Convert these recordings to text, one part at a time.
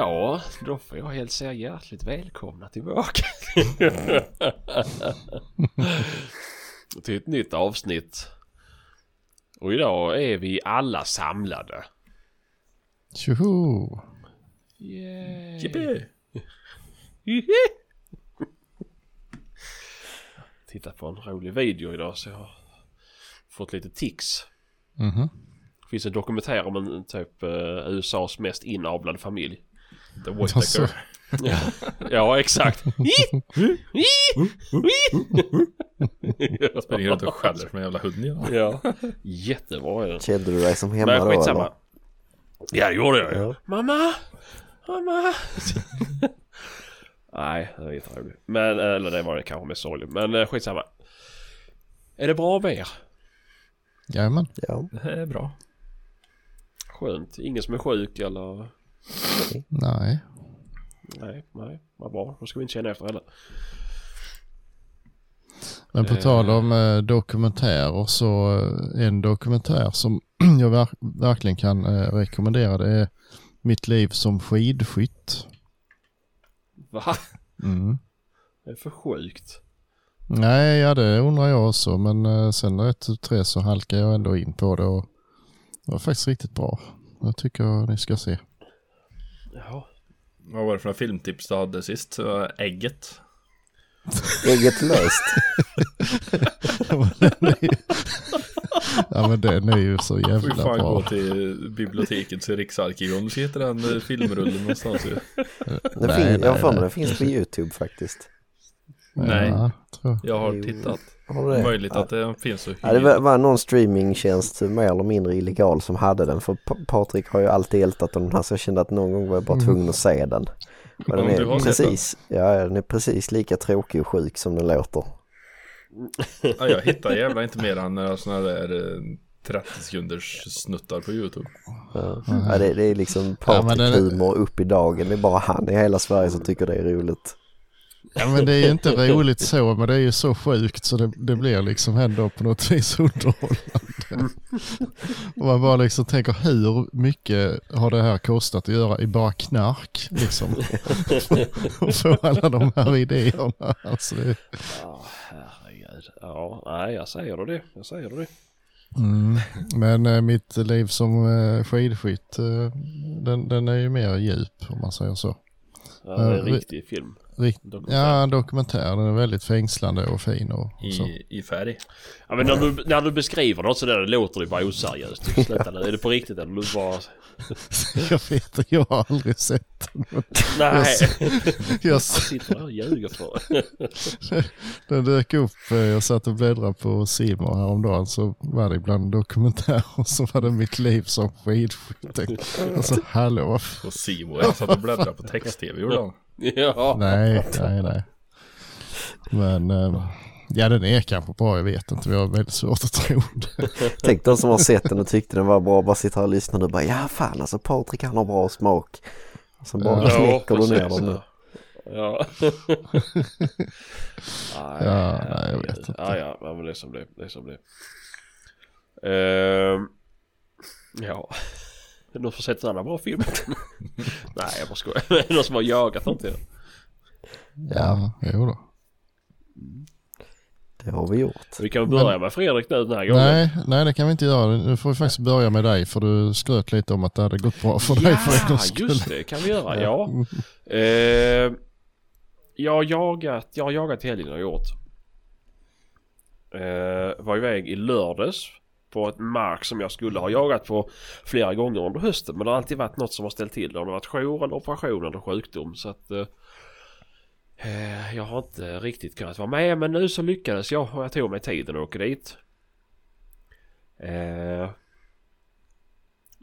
Ja, då får jag hälsa er hjärtligt välkomna tillbaka. Till ett nytt avsnitt. Och idag är vi alla samlade. Tjoho! Yay! Yippee! Tittat på en rolig video idag så jag har fått lite tics. Mhm. Det finns en dokumentär om en typ eh, USAs mest inavlade familj. The Alltså, Whittaker. Ja, ja exakt. Springer runt och skäller som en jävla hund ja. ja, jättebra är den. Kände du dig som hemma Men då skitsamma. eller? Ja, det gjorde jag. Ja. Mamma! Mamma! Nej, det var inte roligt. Men, eller det var det kanske mest sorgligt. Men eh, skitsamma. Är det bra med er? Jajamän. Ja. Det är bra. Skönt. Ingen som är sjuk eller? Nej. Nej, nej. Vad bra. Då ska vi inte känna efter heller. Men på Eh. tal om eh, dokumentärer så eh, en dokumentär som jag ver- verkligen kan eh, rekommendera det är Mitt liv som skidskytt. Va? Mm. Det är för sjukt. Nej, ja det undrar jag också men eh, sen rätt ut tre så halkar jag ändå in på det och det var faktiskt riktigt bra. Jag tycker ni ska se. Vad var det för några filmtips du hade sist? Ägget. Ägget löst. ja men den är ju så Får ju jävla fan gå bra. till biblioteket till Riksarkivet om du ska hitta den eh, filmrullen någonstans ju. Den Nej, fin- jag har för mig den finns på YouTube faktiskt. Nej. Ja, jag. Jag har tittat. Det? Möjligt att det finns så Ja, det var, någon streamingtjänst mer eller mindre illegal som hade den. För Pa- Patrik har ju alltid ältat den här så jag kände att någon gång var jag bara Mm. tvungen att se den. Och den är precis, ja, den är precis lika tråkig och sjuk som den låter. Ja, jag hittar jävla inte mer än några sådana där eh, 30 sekunders snuttar på YouTube. Ja. Ja, det, det är liksom Ja, men den- Patrik-humor upp i dagen. Det är bara han i hela Sverige som tycker det är roligt. Ja men det är ju inte roligt så men det är ju så sjukt så det, det blir liksom ändå på något vis underhållande. Och man bara liksom tänker hur mycket har det här kostat att göra i bara knark liksom. Och få alla de här idéerna. Alltså det, Ja, herregud. Ja, nej jag säger det. Jag säger det. mm. Men eh, mitt liv som eh, skidskytt eh, den, den är ju mer djup om man säger så. Ja, det är en riktig film. Rikt, Dokumentär. ja, en dokumentär. Den är väldigt fängslande och fin och så. I, i färg. Ja men när du, när du beskriver något sådär låter det bara oseriöst. Sluta nu. Är det på riktigt eller du bara... Jag vet, jag har aldrig sett den. Nej. Jag, Han sitter där och ljuger för Den dök upp, eh, jag satt och bläddrade på Simon häromdagen så var det ibland dokumentär och så var det mitt liv som skidskytt. Alltså hallå. Och Simo, jag satt och bläddrade på text-tv gjorde han. Ja. Nej, nej, nej. Men eh, ja den är kanske bra, jag vet inte. Vi har väldigt svårt att tro det. Tänk de som har sett den och tyckte den var bra bara sitter här och lyssnar och bara ja fan alltså Patrik han har bra smak. Så bara Ja, knäcker du ner dem nu. Ja. Nej, Ja, nej, jag vet inte. Ja, ja, men det är som det Det är som det Ehm, Ja. Är det någon som sett en annan bra film? Nej, jag bara skojar. Är det någon som har jagat någonting? Ja, jo då. Det har vi gjort. Vi kan börja med Fredrik nu den här gången. Nej, nej, det kan vi inte göra. Nu får vi faktiskt börja med dig för du skröt lite om att det hade gått bra för dig för en Ja, gångs skull. just det kan vi göra. Ja. Eh, jag har jagat, jag har jagat helgen jag gjort. Eh, var iväg i lördags på ett mark som jag skulle ha jagat på flera gånger under hösten. Men det har alltid varit något som har ställt till det. Om Det har varit jour eller operation eller sjukdom. Så att eh, eh, jag har inte riktigt kunnat vara med. Men nu så lyckades jag och jag tog mig tiden och åka dit. Eh,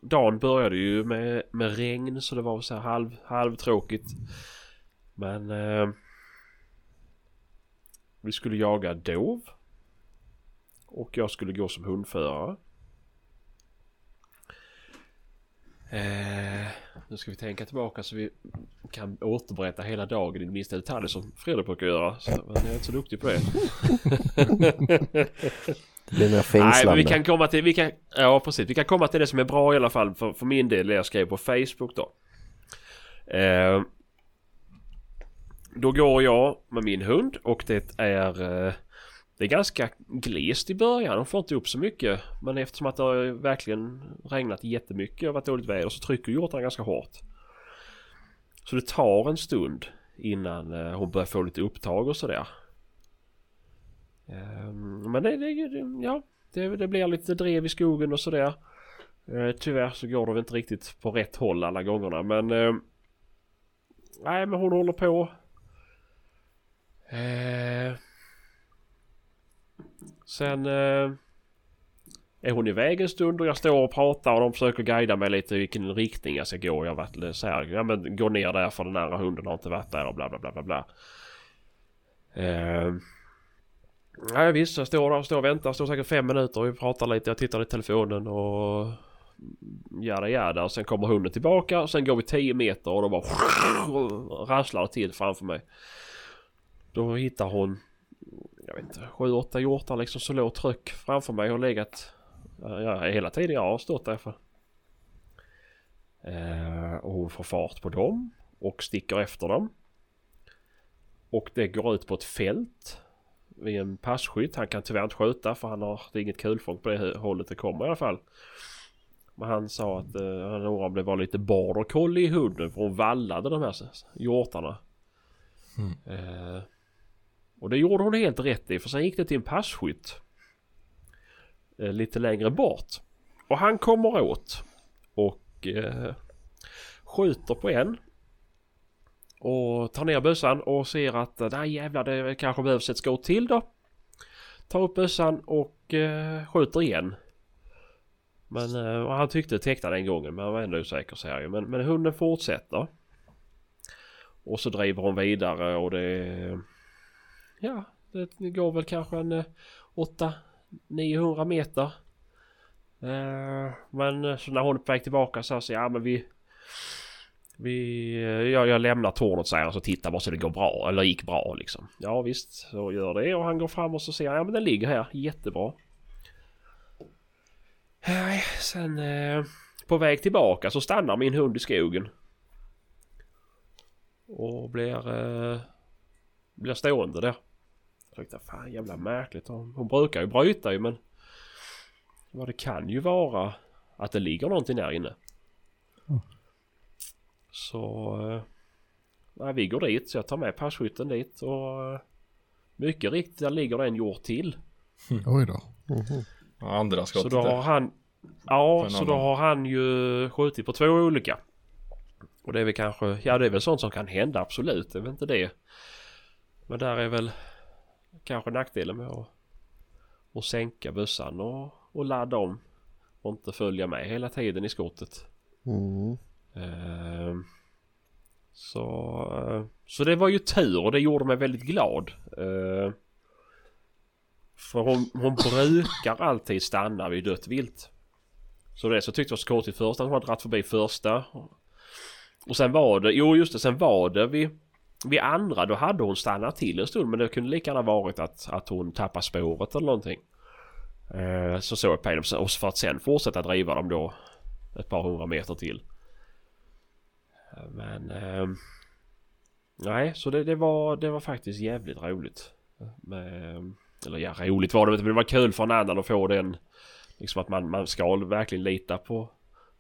dagen började ju med, med regn så det var så här halv, halvtråkigt. Men eh, vi skulle jaga dov. Och jag skulle gå som hundförare. Eh, nu ska vi tänka tillbaka så vi kan återberätta hela dagen i minsta detalj som Fredrik brukar göra. Så, men jag är inte så duktig på det. Det blir mer Nej men vi kan komma till, vi kan, ja precis, vi kan komma till det som är bra i alla fall för, för min del, det jag skrev på Facebook då. Eh, då går jag med min hund och det är eh, det är ganska glest i början. De får inte upp så mycket. Men eftersom att det har verkligen regnat jättemycket och varit dåligt väder så trycker hjortarna ganska hårt. Så det tar en stund innan eh, hon börjar få lite upptag och sådär. Ehm, men det, det, ja, det, det blir lite drev i skogen och sådär. Eh, tyvärr så går det inte riktigt på rätt håll alla gångerna men... Eh, nej men hon håller på. Ehm, Sen eh, är hon iväg en stund och jag står och pratar och de försöker guida mig lite i vilken riktning jag ska gå. Jag har varit så här, ja men gå ner där för den andra hunden har inte varit där och bla bla bla bla bla. Eh, Ja visst, jag står där och står och väntar. Står säkert fem minuter och vi pratar lite. Jag tittar i telefonen och jada jada. Och sen kommer hunden tillbaka och sen går vi 10 meter och då bara rasslar det till framför mig. Då hittar hon, jag vet inte, 7-8 hjortar liksom så låg tryck framför mig och legat ja, hela tiden jag har stått där för. Eh, och hon får fart på dem och sticker efter dem. Och det går ut på ett fält vid en passkytt. Han kan tyvärr inte skjuta för han har det är inget kulfång på det hållet det kommer i alla fall. Men han sa att uh, han om det var lite border collie i hunden för hon vallade de här hjortarna. Mm. Uh, och det gjorde hon helt rätt i för sen gick det till en passkytt. Eh, lite längre bort. Och han kommer åt. Och eh, skjuter på en. Och tar ner bössan och ser att eh, nej jävlar det kanske behövs ett skott till då. Tar upp bössan och eh, skjuter igen. Men eh, han tyckte det tecknade den gången men han var ändå osäker säger ju. Men, men hunden fortsätter. Och så driver hon vidare och det... Ja, det går väl kanske en eh, 800-900 meter. Eh, men eh, så när hon är på väg tillbaka så säger ja men vi vi, jag, jag lämnar tornet säger han så tittar bara så det går bra eller gick bra liksom. Ja visst så gör det och han går fram och så ser han ja men den ligger här jättebra. Sen eh, på väg tillbaka så stannar min hund i skogen. Och blir, eh, blir stående där. Jag tänkte fan jävla märkligt. Hon, brukar ju bryta ju men vad det kan ju vara att det ligger någonting där inne. Mm. Så... Eh, nej, vi går dit så jag tar med passkytten dit och... Eh, mycket riktigt där ligger det en hjort till. Mm. Oj då. Mm -hmm. Andra skottet Så då har han... Ja, så då har han ju skjutit på två olika. Och det är väl kanske... Ja det är väl sånt som kan hända absolut. Det är väl inte det. Men där är väl kanske nackdelen med att, att sänka bössan och, och ladda om. Och inte följa med hela tiden i skottet. Mm. Ehm, så, eh, så det var ju tur och det gjorde mig väldigt glad. Ehm, för hon, hon brukar alltid stanna vid dött vilt. Så det så tyckte jag så konstigt först att hon hade dragit förbi första. Och sen var det, jo just det, sen var det vid, vid andra då hade hon stannat till en stund men det kunde lika gärna varit att, att hon tappade spåret eller någonting. Eh, så såg jag på och för att sen fortsätta driva dem då ett par hundra meter till. Eh, men... Eh, nej, så det, det, var, det var faktiskt jävligt roligt. Men, eller ja, roligt var det inte men det var kul för en annan att få den... Liksom att man, man ska verkligen lita på,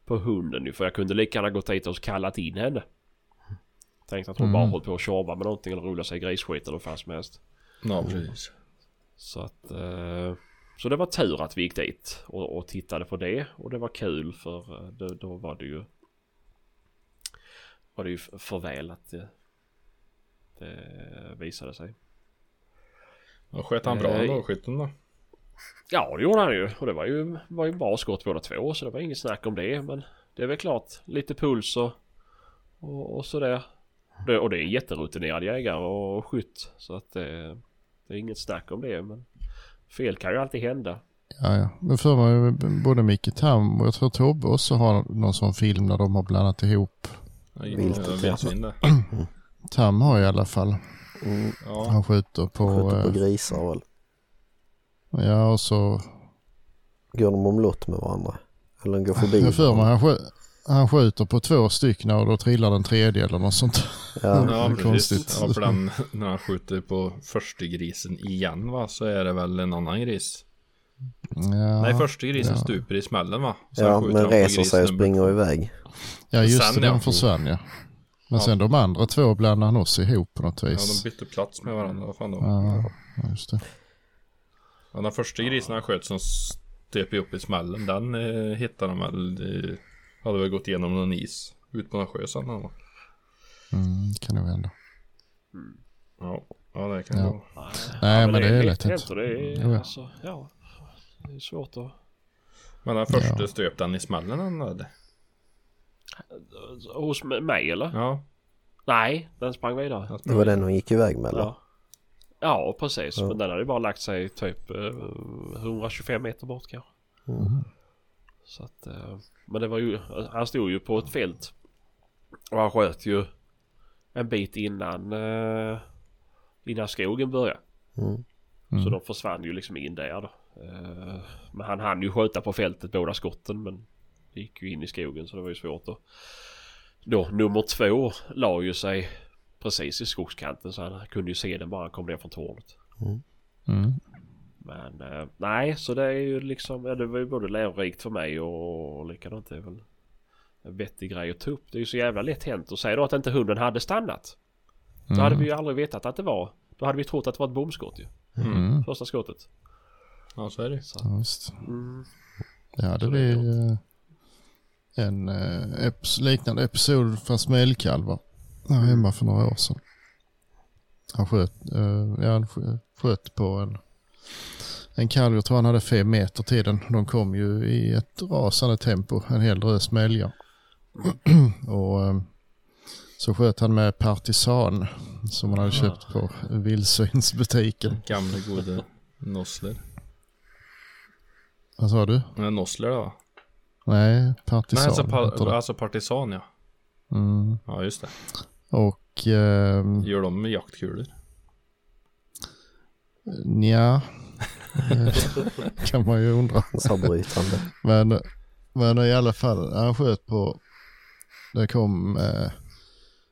på hunden För jag kunde lika gärna gått dit och kallat in henne. Tänkte att hon mm. bara hållit på att tjorva med någonting eller rulla sig i grisskit eller vad fan som helst. Ja, precis. Så att... Eh, så det var tur att vi gick dit och, och tittade på det. Och det var kul för eh, då, då var det ju var det ju för väl att det, det visade sig. Ja, sköt han bra ändå, skytten då? Ja det gjorde han ju och det var ju, var ju bra skott båda två så det var inget snack om det men det är väl klart lite puls och, och, och sådär. Det, och det är en jätterutinerad jägare och skytt så att det, det är inget snack om det men fel kan ju alltid hända. Ja, ja. Men för mig både Micke Tam och jag tror Tobbe också har någon sån film där de har blandat ihop Viltet Tam har i alla fall. Mm. Ja. Han skjuter på... Skjuter på eh, grisar väl. Ja och så... Går de omlott med varandra? Eller går förbi? Jag för mig han, skjuter, han skjuter på två stycken och då trillar den tredje eller något sånt. Ja, Ja, konstigt. Ja, för den, när han skjuter på första grisen igen va, så är det väl en annan gris. Ja, Nej, första grisen ja. stuper i smällen va? Sen ja men reser sig och nummer springer två. iväg. ja just Sen det, ja. den försvann ja. Men Ja. sen de andra två blandade han också ihop på något Ja, vis. de bytte plats med varandra. Vad fan då? Ja, ja, just det. Ja, den första grisen han sköt som stöp upp i smällen, den eh, hittade de väl, eh, hade väl gått igenom någon is. Ut på någon sjö sen. va? Mm, kan nog hända. Ja, ja det kan Ja. gå. Nej, men det är lätt lätt hänt och det är Jo, ja. alltså, ja. Det är svårt att... Men den första Ja. stöp den i smällen hade. Hos mig eller? Ja, Nej, den sprang vidare. Det var den hon gick iväg med eller? Ja. Ja, precis. Ja. Men den hade ju bara lagt sig typ eh, 125 meter bort kanske. Mm. Så att, eh, men det var ju, han stod ju på ett fält. Och han sköt ju en bit innan, eh, innan skogen började. Mm. Mm. Så de försvann ju liksom in där då. Eh, men han hann ju skjuta på fältet båda skotten men det gick ju in i skogen så det var ju svårt att... Då nummer två la ju sig precis i skogskanten så han kunde ju se den bara han kom ner från tornet. Mm. Men eh, nej så det är ju liksom, ja, det var ju både lärorikt för mig och, och likadant det är väl en vettig grej att ta upp. Det är ju så jävla lätt hänt och säga då att inte hunden hade stannat. Då Mm. hade vi ju aldrig vetat att det var. Då hade vi trott att det var ett bomskott ju. Mm. Första skottet. Ja, så är det. Så. Ja, just. Mm. Ja, det Så det blir är eh, en eh, liknande episod fast med älgkalvar. Här hemma för några år sedan. Han sköt, eh, ja, han skö- sköt på en, en kalv, jag tror han hade fem meter till den. De kom ju i ett rasande tempo, en hel drös med älgar. Och eh, så sköt han med partisan som han hade köpt på vildsvinsbutiken. Gamle gode Nossler. Vad sa du? Nej, Nossler då? Nej, partisan Nej, alltså, heter pa- det. alltså partisan ja. Mm. Ja, just det. Och ehm, Gör de med jaktkulor? Eh, kan man ju undra. Så brytande. Men, men i alla fall, han sköt på, det kom, eh,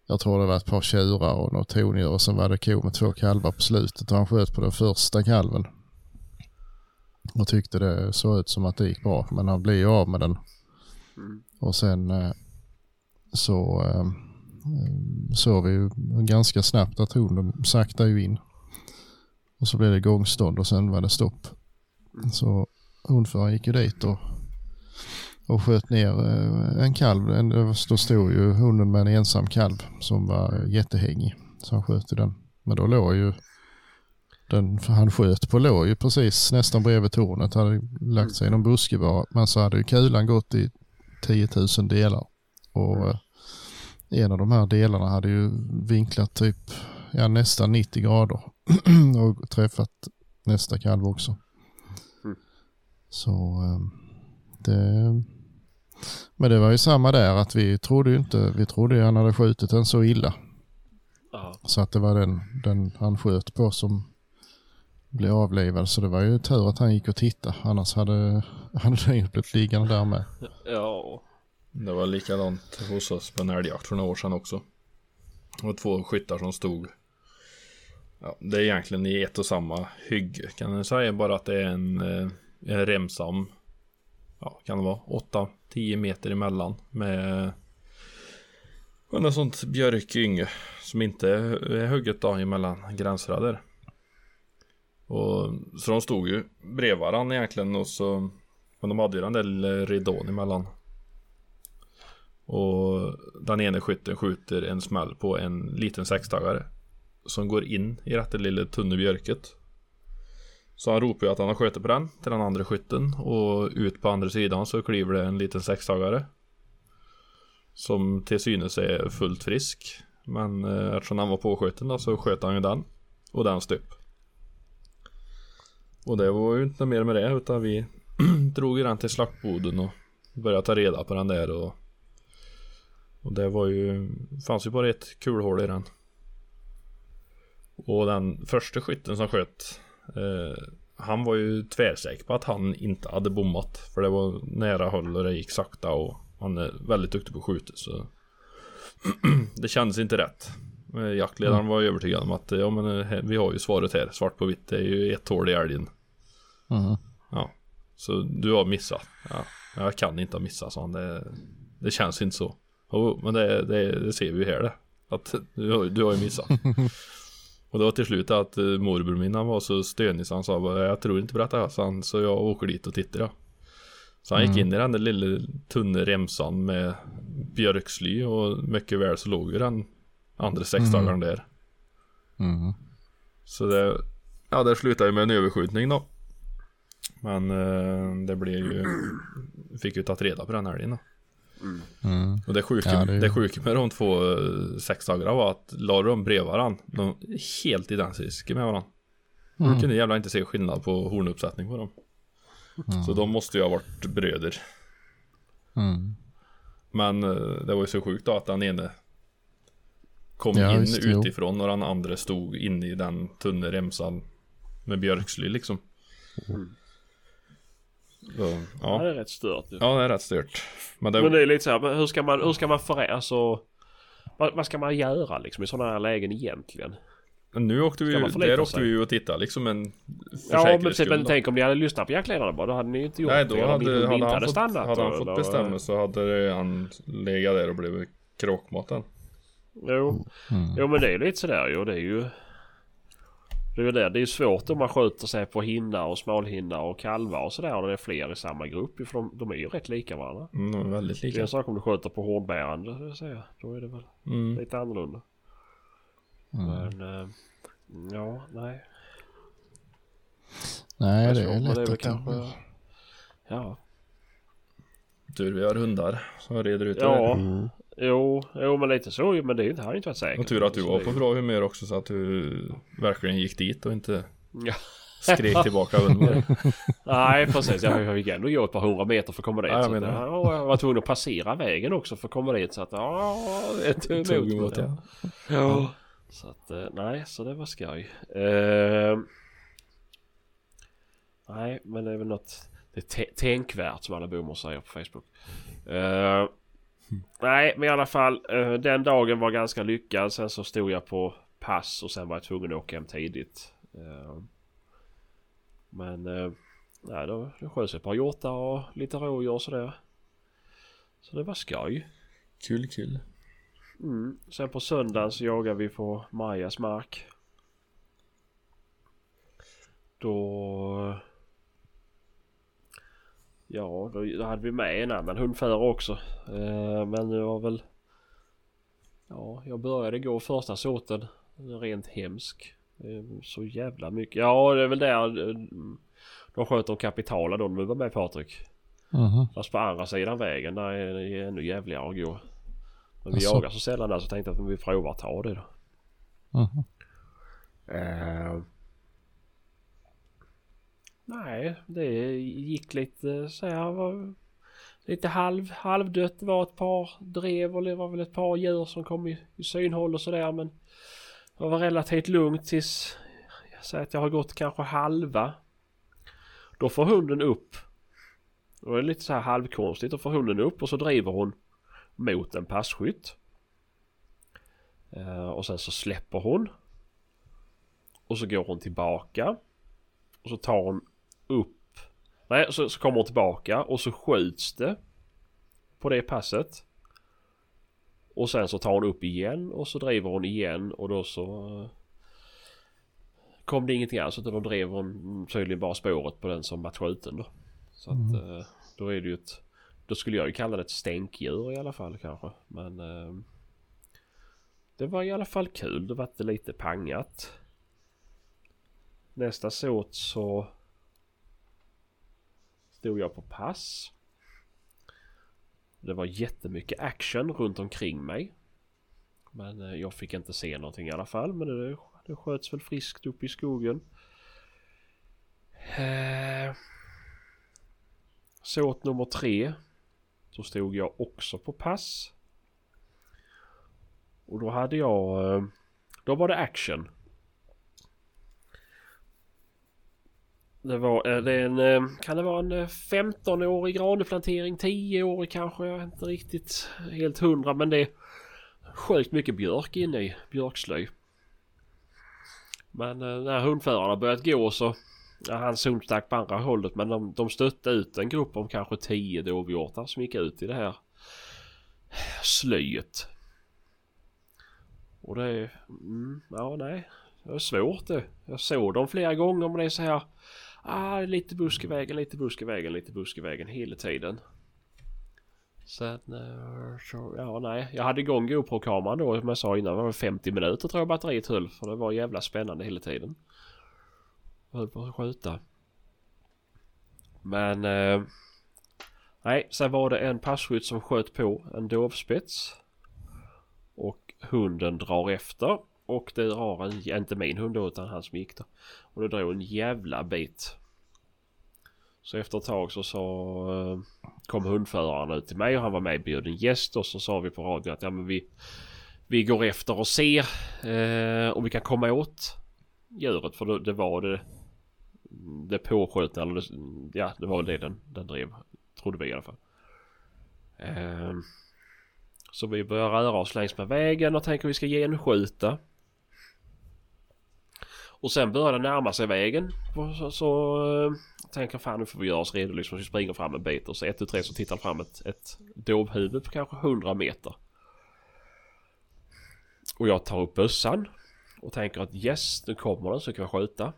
jag tror det var ett par tjurar och något tondjur och sen var det ko med två kalvar på slutet och han sköt på den första kalven. Och tyckte det såg ut som att det gick bra men han blev ju av med den. Mm. Och sen eh, så eh, eh, såg vi ju ganska snabbt att hunden sakta ju in. Och så blev det gångstånd och sen var det stopp. Så hundföraren gick ju dit och, och sköt ner eh, en kalv. Då stod ju hunden med en ensam kalv som var jättehängig. Så han sköt ju den. Men då låg ju den han sköt på låg ju precis nästan bredvid tornet. Hade lagt sig i någon buske bara. Men så hade ju kulan gått i 10 000 delar. Och eh, en av de här delarna hade ju vinklat typ ja, nästan 90 grader och träffat nästa kalv också. Mm. Så eh, det... Men det var ju samma där att vi trodde ju inte, vi trodde ju han hade skjutit den så illa. Ja. Så att det var den, den han sköt på som blev avlivad. Så det var ju tur att han gick och tittade. Annars hade han hade ju blivit liggande där med. Ja. Det var likadant hos oss på en älgjakt för några år sedan också. Det var två skyttar som stod. Ja, det är egentligen i ett och samma hygge kan man säga. Bara att det är en, eh, en remsam. Ja, kan det vara 8-10 meter emellan. Med något sånt björkynge. Som inte är hugget då emellan gränsrader. Och så de stod ju bredvid varandra egentligen och så Men de hade ju den där lilla ridån emellan. Och den ene skytten skjuter en smäll på en liten sextagare. Som går in i detta lilla tunna björket. Så han ropar ju att han har skjutit på den till den andra skytten. Och ut på andra sidan så kliver det en liten sextagare. Som till synes är fullt frisk. Men eh, eftersom han var påskjuten då, så sköt han ju den. Och den stup. Och det var ju inte mer med det utan vi drog ju den till slaktboden och började ta reda på den där och och det var ju fanns ju bara ett kulhål i den. Och den första skytten som sköt eh, han var ju tvärsäker på att han inte hade bommat för det var nära håll och det gick sakta och Han är väldigt duktig på att skjuta så det kändes inte rätt. Eh, Jaktledaren var övertygad om att ja men eh, vi har ju svaret här, svart på vitt. Det är ju ett hål i älgen. Mhm. Ja, så du har missat. Ja, jag kan inte ha missat sa han. Det, det känns inte så. Jo, men det, det, det ser vi ju här det. Att du, har- du har ju missat. Och det var till slut att eh, morbror min han var så stönig så han sa jag tror inte på detta så, han, så jag åker dit och tittar. Så han gick in i den där lilla tunna remsan med björksly och mycket väl så låg ju den andra sexdagaren där. Mhm. Så det, ja det slutade ju med en överskjutning då. Men eh, det blev ju, fick ju tagit reda på den helgen då. Mm. Och det sjuka, Ja, det det sjuka med de två eh, sexdagarna var att la de bredvid varandra, de helt identiska med varandra. Mm. Man kunde jävla inte se skillnad på hornuppsättning på dem. Så de måste ju ha varit bröder. Mm. Men eh, det var ju så sjukt då att den ene kom Ja, in visst, jo. utifrån och den andra stod inne i den tunna remsan med björksly liksom. Så, Ja, ja. det är rätt stört ju. ja, det är rätt stört. Men det, Men det är lite så här, hur ska man, hur ska man förändra, alltså vad, vad ska man göra liksom i sådana här lägen egentligen? Men nu åkte vi ju, där åkte vi ju och tittade liksom en Ja men, skull men tänk om ni hade lyssnat på jaktledaren bara, då hade ni inte gjort Nej det. då Om hade, hade, inte han hade fått, stannat. hade han fått eller- bestämma så hade han legat där och blivit kråkmaten. Jo. Mm. jo men det är lite sådär ju. Det är ju... Det är ju det. Det är svårt om man skjuter sig på hinnar och smalhinnar och kalvar och sådär. Och det är fler i samma grupp. För de, de är ju rätt lika varandra. Mm, de är väldigt Det är lika. en sak om du skjuter på hornbärande. det vill säga. Då är det väl Mm. lite annorlunda. Mm. Men... Eh, ja, nej. Nej, det så, är lätt väl att kanske... Ja. Tur vi har hundar som reder ut det Ja. Mm. Jo, jo men lite så. Men det är ju inte, har ju inte varit säkert. Och tur att du var på bra humör också så att du verkligen gick dit och inte Ja. skrek tillbaka hundar. Nej precis, jag fick ändå gå ett par hundra meter för att komma dit. Ja, jag så att, menar det. ja, jag var tvungen att passera vägen också för att komma dit. Så att ja, det tog Tog emot. ja. Ja. Så att eh, nej, så det var skoj. Eh, nej, men det är väl något det är tä- tänkvärt som alla bommar säger på Facebook. Eh, nej, men i alla fall eh, den dagen var ganska lyckad. Sen så stod jag på pass och sen var jag tvungen att åka hem tidigt. Eh, men eh, nej, då, då sköts ett par hjortar och lite rådjur och sådär. Så det var skoj. Kul kul. Mm. Sen på söndagen så jagade vi på Majas mark. Då... Ja, då, då hade vi med en annan hundförare också. Eh, men det var väl... Ja, jag började gå första såten. Rent hemsk. Eh, så jävla mycket. Ja, det är väl där... eh, De sköt om kapitala då när var med Patrik. Mhm. Fast på andra sidan vägen där är det ännu jävligare att gå. Men vi Asså. jagar så sällan där så tänkte jag att vi provar att ta det då. Mhm. Eh, nej, det gick lite så här. Var, lite halv, halvdött. Det var ett par drev och det var väl ett par djur som kom i, i synhåll och sådär. Men det var relativt lugnt tills jag säger att jag har gått kanske halva. Då får hunden upp. Då är det lite så här halvkonstigt. Då får hunden upp och så driver hon mot en passkytt. Eh, och sen så släpper hon. Och så går hon tillbaka. Och så tar hon upp. Nej, så, så kommer hon tillbaka och så skjuts det. På det passet. Och sen så tar hon upp igen och så driver hon igen och då så eh, kom det ingenting alls utan då drev hon tydligen bara spåret på den som var skjuten då. Så att eh, då är det ju ett Då skulle jag ju kalla det ett stänkdjur i alla fall kanske. Men eh, Det var i alla fall kul. Det var lite pangat. Nästa såt så Stod jag på pass. Det var jättemycket action runt omkring mig. Men eh, jag fick inte se någonting i alla fall. Men det, det sköts väl friskt upp i skogen. Eh, såt nummer tre. Så stod jag också på pass. Och då hade jag... Eh, då var det action. Det var eh, det är en, eh, kan det vara en eh, 15-årig granplantering, 10-årig kanske, jag är inte riktigt helt hundra men det är sjukt mycket björk inne i, björkslöj. Men när hundförarna börjat gå så, ja, hans hund stack på andra hållet men de, de stötte ut en grupp om kanske 10 dovhjortar som gick ut i det här slöjet. Och det är, mm, ja nej, det är svårt det. Jag såg dem flera gånger men det är så här, ah, lite busk i vägen, lite busk i vägen, lite busk i vägen hela tiden. Sen eh, så, ja nej. Jag hade igång GoPro-kameran då som jag sa innan. Det var 50 minuter tror jag batteriet höll. För det var jävla spännande hela tiden. Jag höll på att skjuta. Men eh, nej, sen var det en passkytt som sköt på en dovspets. Och hunden drar efter. Och det drar en, inte min hund då utan han som gick då. Och det drog en jävla bit. Så efter ett tag så så eh, kom hundföraren ut till mig och han var medbjuden gäst och så sa vi på radion att ja men vi, vi går efter och ser eh, om vi kan komma åt djuret för det, det var det det påskjutna eller det, ja det var det den, den drev trodde vi i alla fall. Eh, så vi börjar röra oss längs med vägen och tänker vi ska genskjuta. Och sen börjar det närma sig vägen. Så, så äh, tänker fan nu får vi göra oss redo liksom. Så vi springer fram en bit och så ett, tu, tre så tittar fram ett, ett dovhuvud på kanske 100 meter. Och jag tar upp bössan. Och tänker att yes, nu kommer den så kan jag skjuta.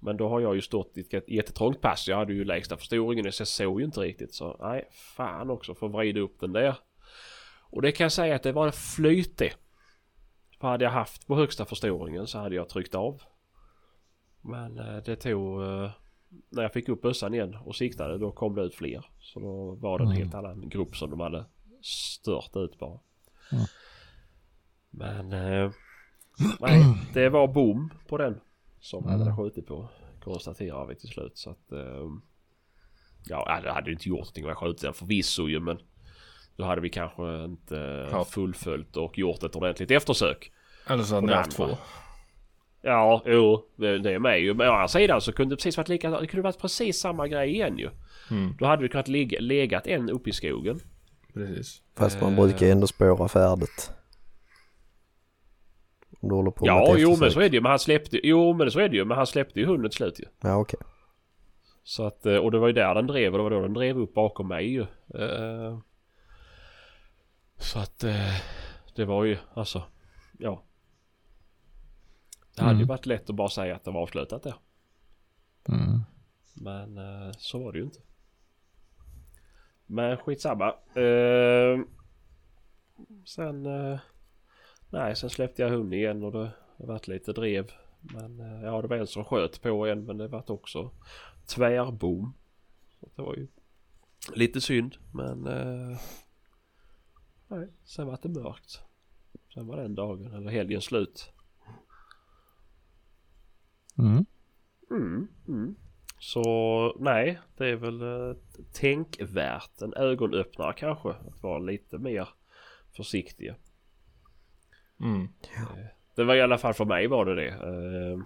Men då har jag ju stått i ett jättetrångt pass. Jag hade ju lägsta förstoringen så jag såg ju inte riktigt. Så nej, fan också får vrida upp den där. Och det kan jag säga att det var flyt det. För hade jag haft på högsta förstoringen så hade jag tryckt av. Men eh, det tog... Eh, när jag fick upp bössan igen och siktade då kom det ut fler. Så då var det en Mm. helt annan grupp som de hade stört ut bara. Mm. Men... Eh, nej, det var bom på den. Som Mm. hade skjutit på. Konstaterar vi till slut så att... Ja, det hade ju inte gjort någonting om jag skjutit den förvisso ju men... Då hade vi kanske inte Ja. fullföljt och gjort ett ordentligt eftersök. Eller så hade ni haft två. Ja, jo, det, är med ju. Men å andra sidan så kunde det precis varit lika, det kunde varit precis samma grej igen ju. Mm, Då hade vi kunnat ligga, legat en uppe i skogen. precis. Fast man brukar ändå spåra färdigt. Om du håller på med Ja, ett jo men så är det ju. Men han släppte, jo men så är det ju. Men han släppte ju hunden till slut ju. Ja okej. Så att, eh, och det var ju där den drev och det var då den drev upp bakom mig ju. Eh, Så att eh, det var ju alltså, ja. Det hade ju Mm. varit lätt att bara säga att det var avslutat där. Mm. Men eh, så var det ju inte. Men skitsamma. Eh, sen... Eh, nej, sen släppte jag hunden igen och det har varit lite drev. Men eh, ja, det var en som sköt på en men det var också tvärbom. Så det var ju lite synd men... Eh, nej, sen var det mörkt. Sen var den dagen eller helgen slut. Mm. Mm, mm. Så nej, det är väl eh, tänkvärt. En ögonöppnare kanske. Att vara lite mer försiktiga. Mm. Det var i alla fall för mig var det det. Eh,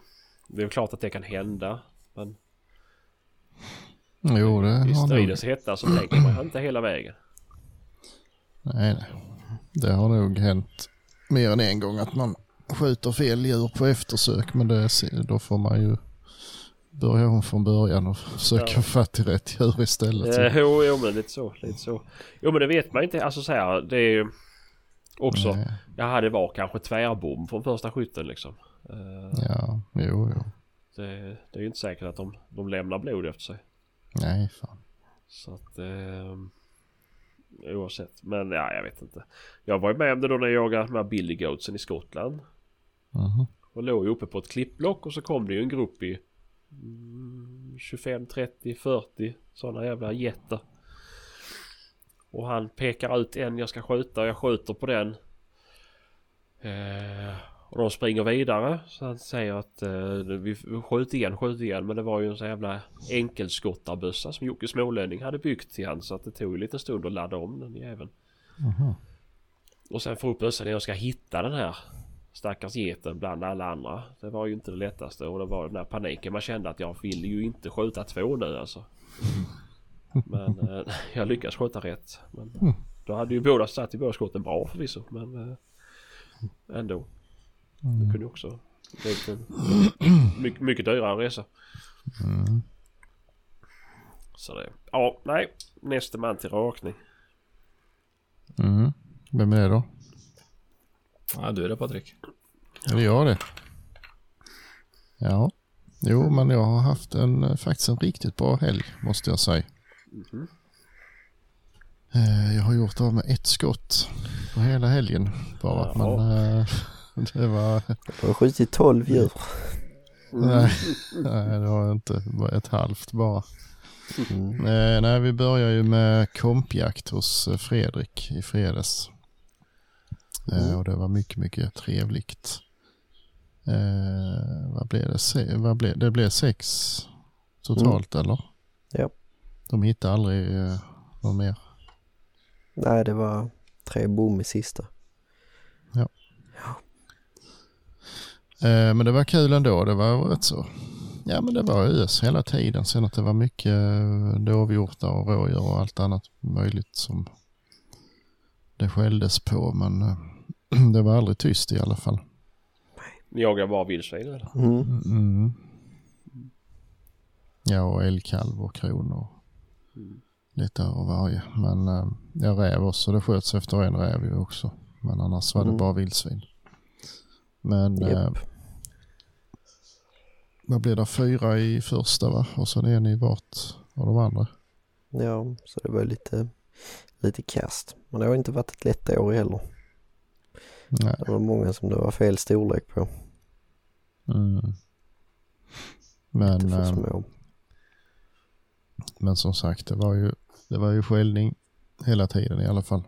Det är klart att det kan hända. Men Jo, det i stridens hetta så tänker man inte hela vägen. Nej, nej. Det har nog hänt mer än en gång att man skjuter fel djur på eftersök. Men det, då får man ju börja om från början och försöka Ja. få i rätt djur istället. Eh, Jo, jo men lite så, lite så. Jo men det vet man inte. Alltså så här, det är ju också. Nej. Ja, det var kanske tvärbom från första skytten liksom. Eh, Ja, jo, jo. Det, det är ju inte säkert att de, de lämnar blod efter sig. Nej, fan. Så att... Eh, oavsett. Men ja, jag vet inte. Jag var ju med om det då när jag jagade de här Billy Goatsen i Skottland. Mhm. Och låg ju uppe på ett klippblock och så kom det ju en grupp i mm, 25, 30, 40 sådana jävla jätter. Och han pekar ut en jag ska skjuta och jag skjuter på den. Eh, och de springer vidare. Så han säger att eh, vi skjut igen, skjut igen. Men det var ju en sån jävla enkelskottarbössa som Jocke Smålänning hade byggt till han. Så att det tog ju lite stund att ladda om den jäveln. Mhm. Och sen få upp bössan när jag ska hitta den här stackars geten bland alla andra. Det var ju inte det lättaste och det var den här paniken. Man kände att jag vill ju inte skjuta två nu alltså. Men eh, jag lyckades skjuta rätt. Men, då hade ju båda satt i båda skotten bra förvisso. Men eh, ändå. Det kunde ju också blivit en mycket, mycket dyrare resa. Mm. Så det, ja, nej. Nästa man till rakning. Mm. Vem är det då? Ja, du är det Patrik. Är det jag det? Ja. Jo, men jag har haft en, faktiskt en riktigt bra helg måste jag säga. Eh, Jag har gjort av med ett skott på hela helgen bara. Men eh, det var... Du har skjutit 12 djur. Nej, nej, det var inte bara ett halvt bara. Mm. Eh, nej, vi börjar ju med kompjakt hos eh, Fredrik i fredags. Eh, och det var mycket, mycket trevligt. Eh, vad blev det? Se, vad blev, det blev sex totalt eller? Ja. De hittade aldrig eh, någon mer. Nej, det var tre bom i sista. Eh, men det var kul ändå. Det var rätt så. Ja men det var ös hela tiden. Sen att det var mycket eh, dovhjortar och rådjur och allt annat möjligt som det skälldes på. Men eh, det var aldrig tyst i alla fall. Jagar bara vildsvin eller? Mm. Mm. Ja och älgkalv och kronor. Lite av varje. Men eh, jag räv också. Det sköts efter en räv ju också. Men annars var det Mm. bara vildsvin. Men eh, Japp. Vad blir det? Fyra i första va? Och sen en i vart av de andra. Ja, så det var lite, lite kast. Men det har inte varit ett lätt år heller. Nej. Det var många som det var fel storlek på. Mm. Men, eh, men som sagt, det var ju, det var ju skällning hela tiden i alla fall.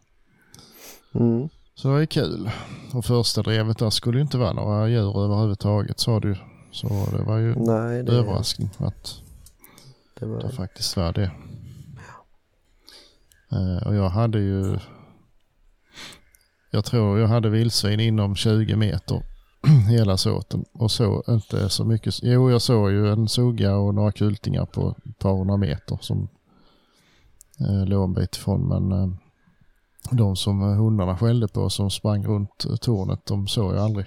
Mm. Så det var ju kul. Och första drevet där skulle ju inte vara några djur överhuvudtaget sa du. Så det var ju Nej, en det, överraskning att det var... det faktiskt var det. Eh, och jag hade ju, jag tror jag hade vildsvin inom 20 meter hela såten och så inte så mycket. Jo, jag såg ju en sugga och några kultingar på ett par hundra meter som eh, låg en bit ifrån. Men eh, de som hundarna skällde på som sprang runt tornet, de såg jag aldrig.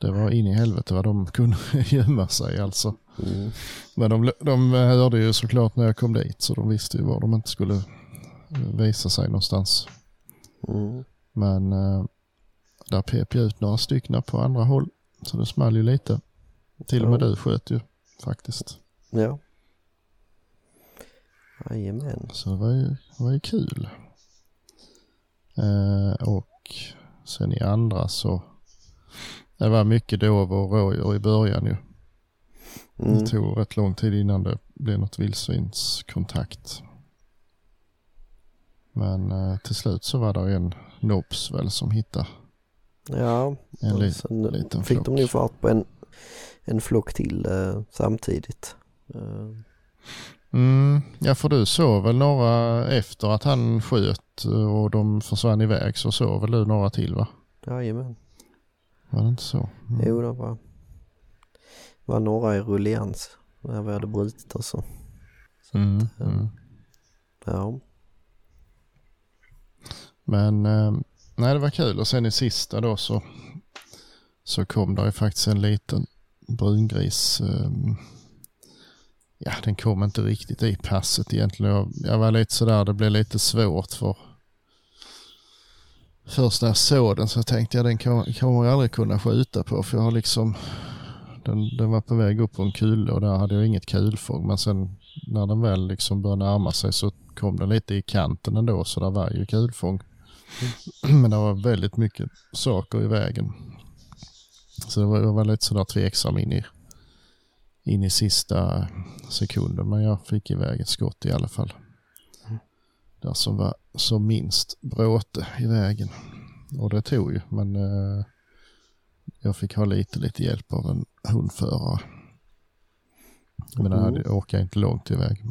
Det var in i helvete vad de kunde gömma sig alltså. Mm. Men de, de hörde ju såklart när jag kom dit så de visste ju var de inte skulle eh, visa sig någonstans. Mm. Men eh, där pep jag ut några stycken på andra håll. Så det small ju lite. Till och med Ja. du sköt ju faktiskt. Ja. Jajamän. Så det var ju, det var ju kul. Eh, och sen i andra så det var mycket dov och rådjur i början ju. Mm. Det tog rätt lång tid innan det blev något vildsvinskontakt. Men eh, till slut så var det en nobs väl som hittade Ja, en li- sen liten fick flock. de nog fart på en, en flock till eh, samtidigt. Eh, Mm, ja för du såg väl några efter att han sköt och de försvann iväg så såg väl du några till va? jajamän. Var det inte så? Mm. Jo, det var, var några i rullians när vi hade brutit och så. Mm, ja. mm. Ja. Men eh, nej det var kul och sen i sista då så, så kom det ju faktiskt en liten brungris. Eh, ja den kom inte riktigt i passet egentligen. Jag var lite sådär, det blev lite svårt för först när jag såg den så tänkte jag den kommer jag aldrig kunna skjuta på för jag har liksom den, den var på väg upp på en kulle och där hade jag inget kulfång men sen när den väl liksom började närma sig så kom den lite i kanten ändå så där var ju kulfång. Men det var väldigt mycket saker i vägen. Så det var, jag var lite sådär tveksam in i, in i sista sekunden. Men jag fick iväg ett skott i alla fall. Där som var som minst bråte i vägen. Och det tog ju. Men eh, jag fick ha lite, lite hjälp av en hundförare. Men det hade, orkade inte långt iväg.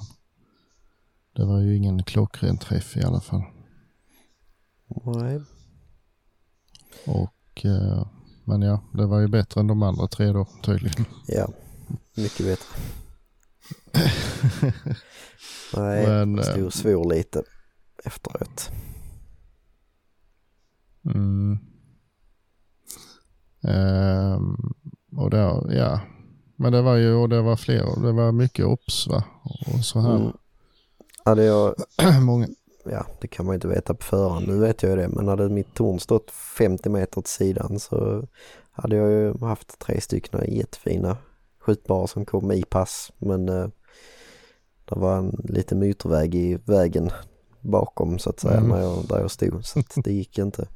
Det var ju ingen klockren träff i alla fall. Nej. Och, eh, Men ja, det var ju bättre än de andra tre då tydligen. Ja, mycket bättre. Nej, Men, jag eh, stod och svor lite efteråt. Mm. Ehm, och där, ja. Men det var ju, och det var fler, det var mycket obs va? Och så här. Mm. Hade jag, Många, ja det kan man ju inte veta på förhand, nu vet jag ju det, men hade mitt torn stått 50 meter till sidan så hade jag ju haft tre stycken jättefina skjutbara som kom i pass, men eh, det var en liten motorväg i vägen bakom så att säga Mm. när jag, där jag stod, så att det gick inte.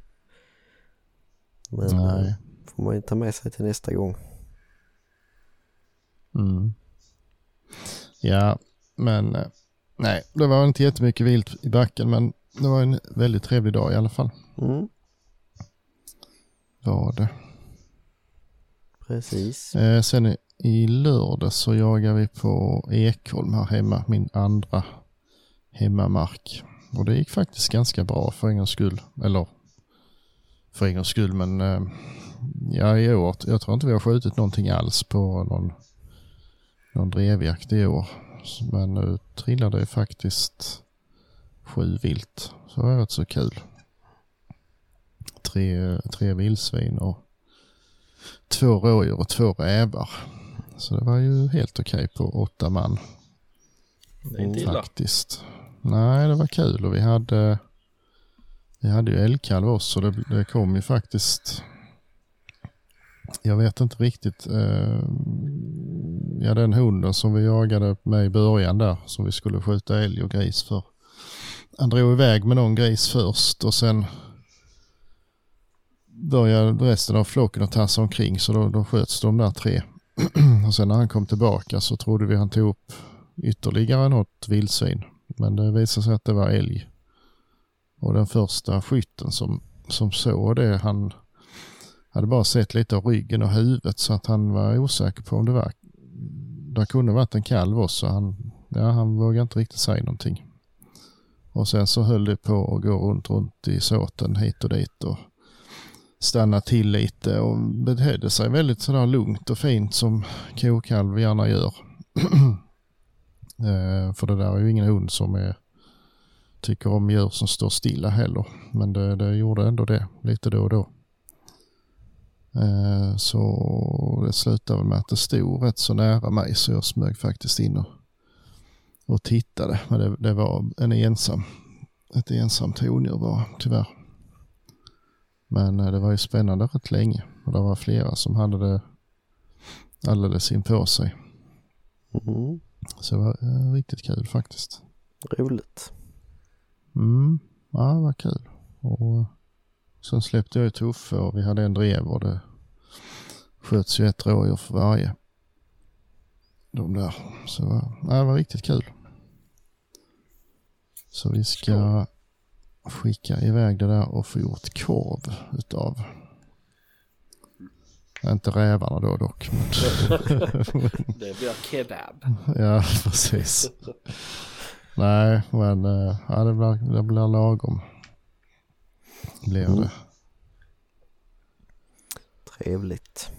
Men eh, nej. får man ju ta med sig till nästa gång. Mm. Ja, men eh, nej, det var inte jättemycket vilt i backen men det var en väldigt trevlig dag i alla fall. Mm, Var det. precis. Eh, sen i, i lördag så jagar vi på Ekholm här hemma, min andra hemmamark. Och det gick faktiskt ganska bra för en gångs skull. Eller för en gångs skull men eh, ja i år, jag tror inte vi har skjutit någonting alls på någon, någon drevjakt i år. Men nu trillade det faktiskt sju vilt. Så det var rätt så kul. Tre, tre vildsvin och två rådjur och två rävar. Så det var ju helt okej på åtta man Det är inte illa. faktiskt. Nej, det var kul och vi hade vi hade ju älgkalv också. Det, det kom ju faktiskt jag vet inte riktigt. Eh, ja, den hunden som vi jagade med i början där som vi skulle skjuta älg och gris för. Han drog iväg med någon gris först och sen började resten av flocken att tassa omkring så då, då sköts de där tre. och sen när han kom tillbaka så trodde vi han tog upp ytterligare något vildsvin. Men det visade sig att det var älg. Och den första skytten som, som såg det han hade bara sett lite av ryggen och huvudet så att han var osäker på om det var det kunde varit en kalv också. Han, ja, han vågade inte riktigt säga någonting. Och sen så höll det på att gå runt, runt i såten hit och dit och stanna till lite och betedde sig väldigt sådär lugnt och fint som kokalv gärna gör. Eh, för det där är ju ingen hund som är, tycker om djur som står stilla heller. Men det, det gjorde ändå det lite då och då. Eh, så det slutade med att det stod rätt så nära mig så jag smög faktiskt in och, och tittade. Men det, det var en ensam, ett ensamt hondjur bara tyvärr. Men eh, det var ju spännande rätt länge och det var flera som hade det alldeles inpå sig. Mm, så det var eh, riktigt kul faktiskt. roligt. Mm, ja det var kul. Och eh, sen släppte jag ju Tuffe och vi hade en drev och det sköts ju ett rådjur för varje. De där. Så ja, det var riktigt kul. Så vi ska skicka iväg det där och få gjort korv utav. Inte rävarna då dock. Men Det blir kebab. Ja, precis. Nej, men eh, ja, det, blir, det blir lagom. Blir Mm. det. Trevligt.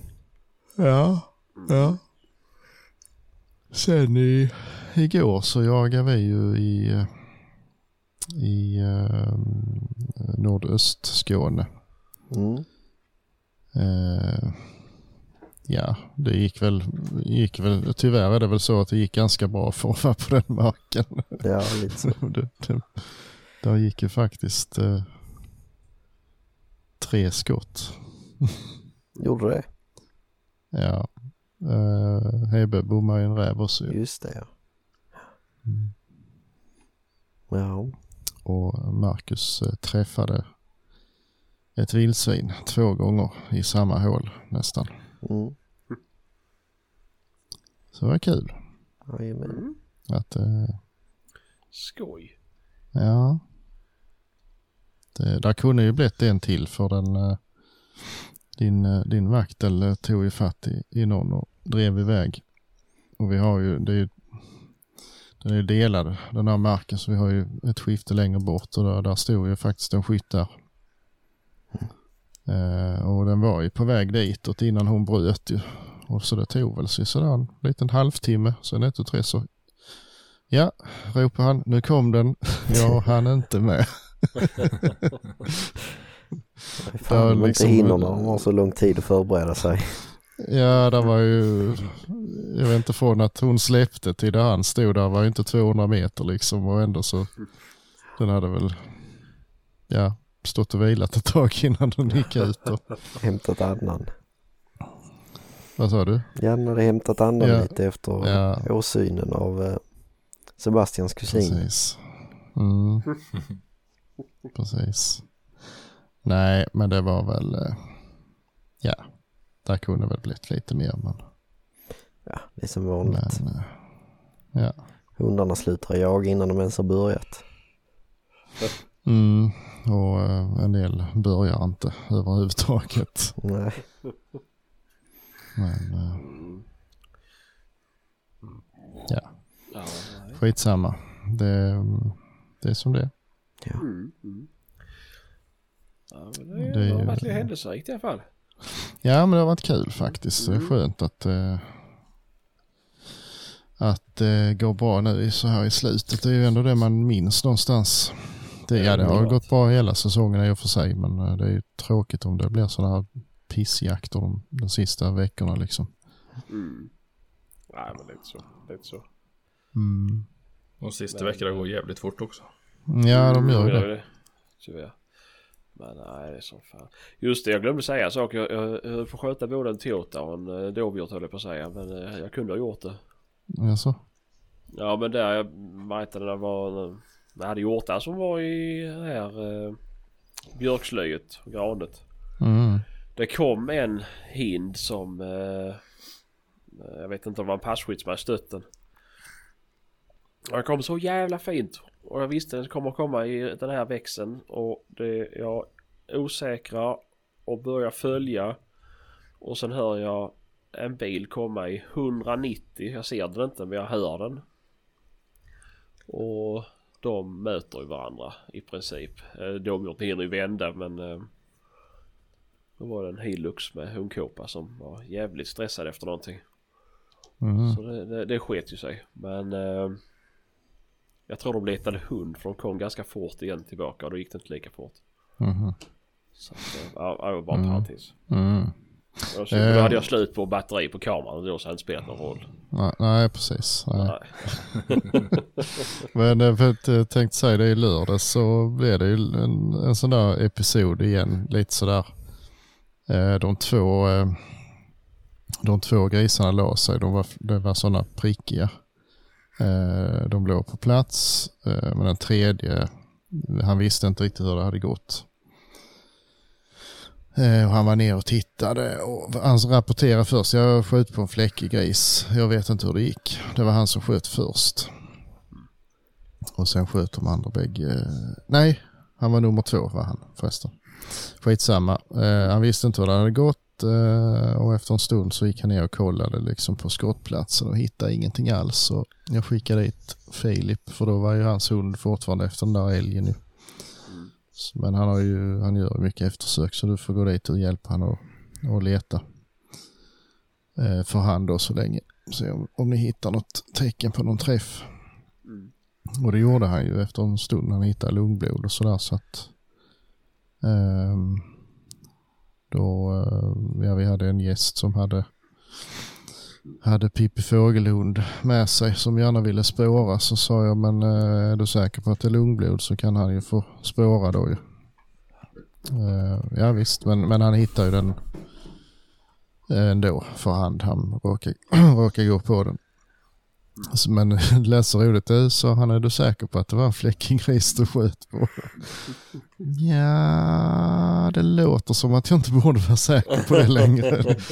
Ja, ja. Sen i, igår så jagade vi ju i, i eh, nordöstskåne. Mm. Eh, ja, det gick väl, gick väl, tyvärr är det väl så att det gick ganska bra för att vara på den marken. Ja, lite så. det, det, där gick ju faktiskt eh, tre skott. Gjorde det? Ja. Uh, Hebe bommade ju en räv också ju. Just det ja. Mm. Ja. Och Marcus eh, träffade ett vildsvin två gånger i samma hål nästan. Mm. Så det var kul. Jajamän. Att, eh, Skoj. ja. Det, där kunde ju blivit en till för den eh, din, eh, din vaktel tog ju fatt i, i någon och drev iväg. Och vi har ju, det är ju den är ju delad den här marken så vi har ju ett skifte längre bort och där, där stod ju faktiskt en skytt där. Eh, och den var ju på väg ditåt innan hon bröt ju. Och så det tog väl sig sådär en liten halvtimme. Sen ett och tre så Ja, ropade han. Nu kom den. Jag hann inte med. Fan, de liksom- inte hinner när de har så lång tid att förbereda sig. Ja, det var ju, jag vet inte från att hon släppte till där han stod där var ju inte 200 meter liksom och ändå så, den hade väl, ja, stått och vilat ett tag innan den gick ut. Och, Hämtat andan. vad sa du? Ja, den hade hämtat andan Ja. lite efter Ja. åsynen av eh, Sebastians kusin. Precis. Mm. Precis. Nej, men det var väl, eh, ja, där kunde väl blivit lite mer men, Ja, det är som vanligt. men ja. Hundarna slutar jaga innan de ens har börjat. Mm, och eh, en del börjar inte överhuvudtaget. Nej, Men eh, ja, Ja, skitsamma. Det, det är som det är. ja. Mm, mm. Ja, men det, har varit lite händelserikt i alla fall. Ja, men det har varit kul faktiskt. Det är Mm. skönt att, eh, att det går bra nu i- så här i slutet. Det är ju ändå det man minns någonstans. Det, ja, det har gått bra hela säsongen i och för sig, men eh, det är ju tråkigt om det blir sådana här pissjakter de, de sista veckorna liksom. Mm. Nej men lite så. Lite så. Mm. De sista veckorna går jävligt fort också. Ja, de gör ju Mm, det. Tyvärr. Men nej det är som fan. Just det jag glömde säga en sak. Jag, jag, jag får sköta både en Toyota och en eh, dovhjort höll jag på att säga. Men eh, jag kunde ha gjort det. Jaså? Ja men där jag märkte det var. Jag hade hjortar som var i det här eh, björkslöjet och granet. Mm. Det kom en hind som eh, jag vet inte om det var en passkytt som hade stött den. Och Den kom så jävla fint och jag visste att den kommer komma i den här växeln och det jag osäkra och börjar följa och sen hör jag en bil komma i 190. Jag ser den inte men jag hör den. Och de möter ju varandra i princip. Eh, De hinner ju vända men eh, då var det en Hilux med hundkåpa som var jävligt stressad efter någonting. Mm. Så det, det, det sket ju sig. Men eh, jag tror de letade hund för de kom ganska fort igen tillbaka och då gick det inte lika fort. Mhm. Så att, ja, det var bara en Mm. parentes. Mm. Och så, Eh. Då hade jag slut på batteri på kameran och då så hade det inte spelat någon roll. Nej, nej, precis. Nej. Nej. Men eh, för att jag tänkte säga det i lördags så blev det ju en, en sån där episod igen. Lite sådär. Eh, de två eh, de två grisarna la sig. De var, det var sådana prickiga. Eh, de låg på plats. Eh, men den tredje, han visste inte riktigt hur det hade gått. Eh, och han var ner och tittade och han rapporterade först. Jag sköt på en fläckig gris. Jag vet inte hur det gick. Det var han som sköt först. Och sen sköt de andra bägge. Nej, han var nummer två var han förresten. Skitsamma. Eh, han visste inte hur det hade gått eh, och efter en stund så gick han ner och kollade liksom på skottplatsen och hittade ingenting alls. Så jag skickade dit Filip för då var ju hans hund fortfarande efter den där älgen men han, har ju, han gör mycket eftersök så du får gå dit och hjälpa han och, och leta. Eh, för hand då så länge. Se om, om ni hittar något tecken på någon träff. Mm. Och det gjorde han ju efter en stund. Han hittade lungblod och sådär så att ehm, då, eh, ja vi hade en gäst som hade hade Pippi Fågelhund med sig som gärna ville spåra så sa jag men eh, är du säker på att det är lungblod så kan han ju få spåra då ju. Eh, ja visst men, men han hittar ju den eh, ändå för hand. Han råkar, råkar gå på den. Så, Men det lät så roligt. ut sa han är du säker på att det var en fläckig gris du sköt på? Ja, det låter som att jag inte borde vara säker på det längre.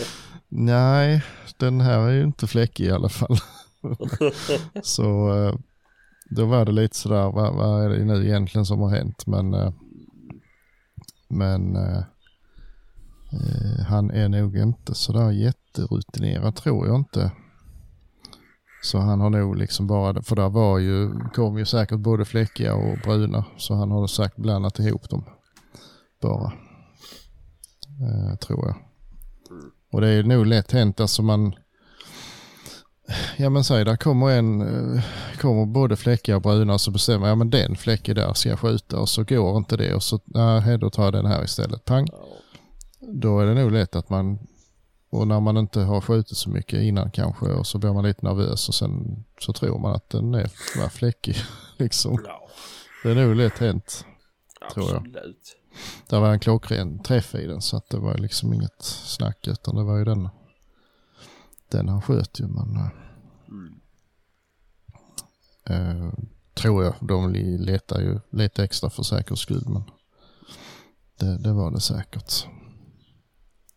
Nej, den här är ju inte fläckig i alla fall. så eh, då var det lite sådär, vad, vad är det nu egentligen som har hänt? Men, eh, men eh, han är nog inte sådär jätterutinerad tror jag inte. Så han har nog liksom bara, för där var ju, kom ju säkert både fläckiga och bruna. Så han har säkert blandat ihop dem bara. eh, tror jag. Och det är nog lätt hänt, alltså man... Ja men säg, där kommer en, eh, kommer både fläckiga och bruna så bestämmer jag, ja men den fläcken där ska jag skjuta och så går inte det och så, nej då tar jag den här istället, pang. Då är det nog lätt att man, och när man inte har skjutit så mycket innan kanske och så blir man lite nervös och sen så tror man att den är fläckig liksom. Det är nog lätt hänt. Tror jag. Det var en klockren träff i den så att det var liksom inget snack utan det var ju den, den han sköt ju men Mm. eh, tror jag de letar ju lite extra för säkerhets skull men det, det var det säkert.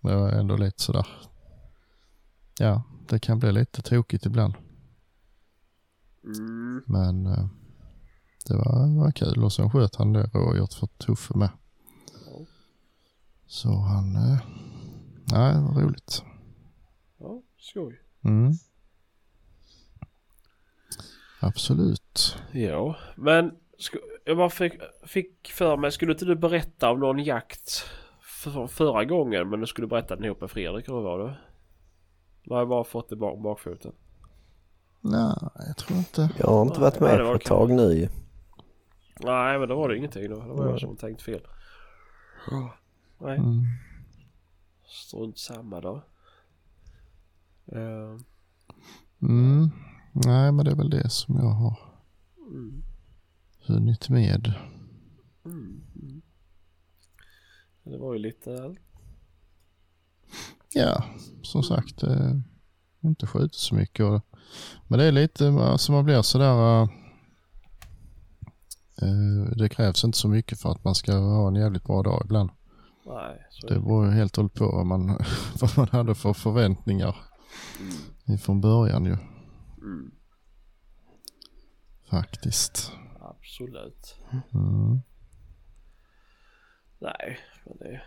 Det var ändå lite sådär, ja det kan bli lite tokigt ibland Mm. men eh, det var, var kul och sen sköt han det rådjuret för Tuffe med. Så han, eh, nej det var roligt. ja, skoj. Mm. Absolut. Ja, men jag bara fick, fick för mig, skulle inte du berätta om någon jakt för, förra gången men du skulle berätta den ihop med Fredrik eller vad var det? Nu har jag bara fått det bak bakfoten. Nej, jag tror inte. Jag har inte varit Nej, med det var på ett tag nu. Nej men då var det ingenting då. Det var jag som tänkt fel. Nej, Mm. strunt samma då. Eh, Mm. Nej, men det är väl det som jag har mm, hunnit med. mm, mm. Det var ju lite Ja, som sagt, eh, inte skjutit så mycket. Och, men det är lite, alltså man blir sådär, eh, eh, det krävs inte så mycket för att man ska ha en jävligt bra dag ibland. Nej, så Det beror ju helt och hållet på vad man, vad man hade för förväntningar mm, ifrån början ju, mm, faktiskt. absolut. Mm. Nej, men det...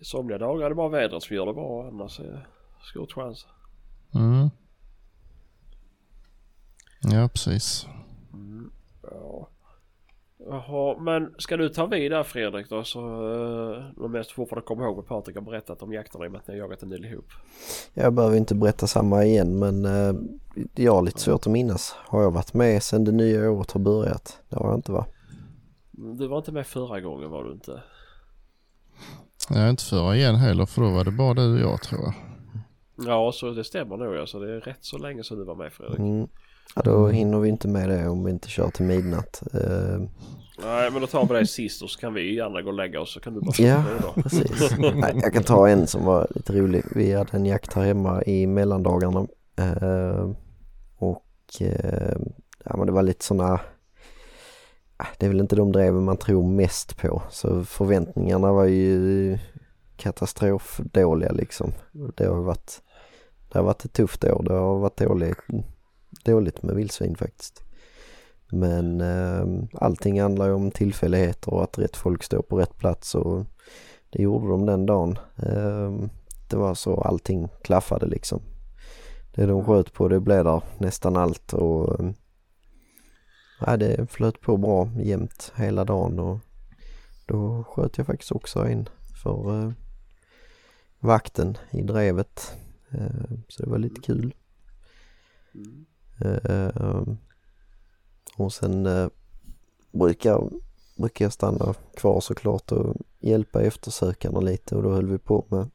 I somliga dagar är det bara vädret som gör det bra annars är det stor chans. Mm. Ja, precis. Ja. Jaha, men ska du ta vid där Fredrik då så uh, mest fortfarande kommer ihåg vad Patrik har berättat om jakterna i och med att ni har jagat en del ihop. Jag behöver inte berätta samma igen men eh, jag har lite svårt att minnas. Har jag varit med sedan det nya året har börjat? Det har jag inte va? Mm, Du var inte med förra gången var du inte? Jag är inte förra igen heller för då var det bara du och jag tror jag. Ja, så det stämmer nog alltså. Det är rätt så länge sedan du var med Fredrik. Mm. Ja, då hinner vi inte med det om vi inte kör till midnatt. Eh, Nej, men då tar vi det sist och så kan vi andra gå och lägga oss så kan du bara Ja. då. Precis. Nej, jag kan ta en som var lite rolig. Vi hade en jakt här hemma i mellandagarna. Eh, och eh, ja, men det var lite sådana... ah, Det är väl inte de dreven man tror mest på. Så förväntningarna var ju katastrofdåliga liksom. Det har varit, det har varit ett tufft år. Det har varit dåligt, dåligt med vildsvin faktiskt. Men eh, allting handlar ju om tillfälligheter och att rätt folk står på rätt plats och det gjorde de den dagen. Eh, det var så allting klaffade liksom. Det de sköt på det blev där nästan allt och eh, ja, det flöt på bra jämt hela dagen och då sköt jag faktiskt också en för eh, vakten i drevet. Eh, så det var lite kul. Mm. Eh, eh, och sen eh, brukar, brukar jag stanna kvar såklart och hjälpa eftersökarna lite och då höll vi på med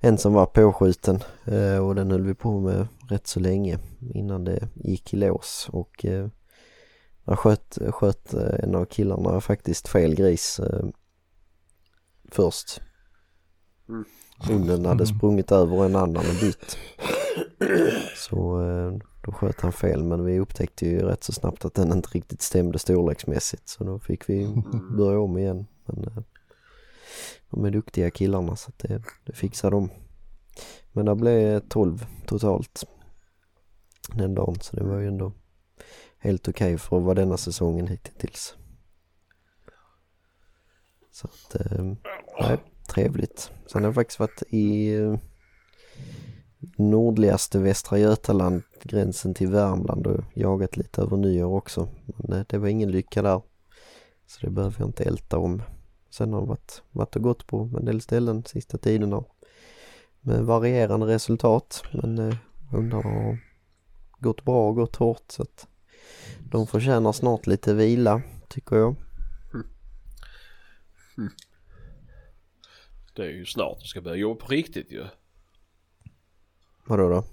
en som var påskjuten eh, och den höll vi på med rätt så länge innan det gick i lås och eh, jag sköt, sköt eh, en av killarna faktiskt fel gris eh, först. Mm. Hunden hade sprungit över en annan och bytt. Så eh, då sköt han fel men vi upptäckte ju rätt så snabbt att den inte riktigt stämde storleksmässigt så då fick vi börja om igen. Men eh, de är duktiga killarna så det, det fixar de. Men det blev 12 totalt den dagen så det var ju ändå helt okej för att vara denna säsongen hittills. Så att, eh, nej, trevligt. Sen har jag faktiskt varit i eh, nordligaste Västra Götaland, gränsen till Värmland och jagat lite över nyår också. Men eh, det var ingen lycka där. Så det behöver jag inte älta om. sen har det varit, varit och gått på en del ställen sista tiden då. med varierande resultat. Men eh, hundarna har gått bra och gått hårt så att de förtjänar snart lite vila tycker jag. Mm. Mm. Det är ju snart du ska börja jobba på riktigt ju. Vadå då?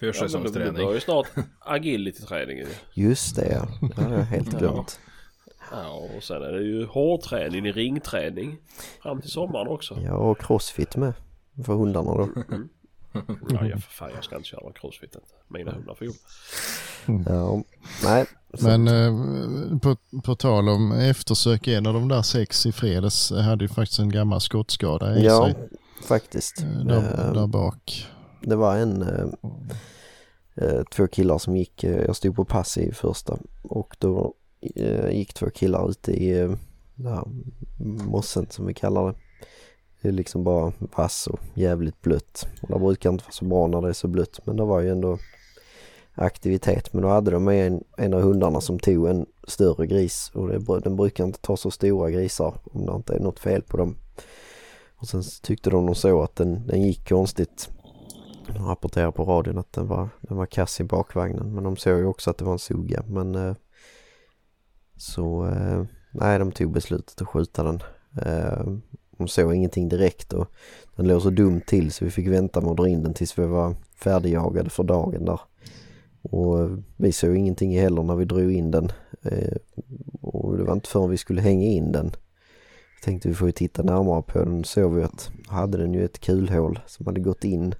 Ja, men du, börjar ju snart agility-träningen ju. Just det ja, det hade jag helt glömt. Ja, och sen är det ju hårdträning i ringträning. Fram till sommaren också. Ja och crossfit med för hundarna då. Ja, ja för fan jag ska inte köra crossfit inte. Mina hundar får jobba. Ja, nej. Men eh, på, på tal om eftersök, en av de där sex i fredags hade ju faktiskt en gammal skottskada i Ja, sig. faktiskt. eh, Där, Eh, där bak. Det var en, eh, två killar som gick, jag stod på pass i första och då eh, gick två killar ute i den här mossen som vi kallar det. Det är liksom bara vass och jävligt blött. Och det brukar inte vara så bra när det är så blött men det var ju ändå aktivitet. Men då hade de med en, en av hundarna som tog en större gris och det, den brukar inte ta så stora grisar om det inte är något fel på dem. Och sen tyckte de nog så att den, den gick konstigt de rapporterade på radion att den var, den var kass i bakvagnen men de såg ju också att det var en suga men eh, så eh, nej de tog beslutet att skjuta den. Eh, de såg ingenting direkt och den låg så dumt till så vi fick vänta med att dra in den tills vi var färdigjagade för dagen där. Och vi såg ingenting heller när vi drog in den. Eh, och det var inte förrän vi skulle hänga in den. Jag tänkte vi får ju titta närmare på den. Såg vi att hade den ju ett kulhål som hade gått in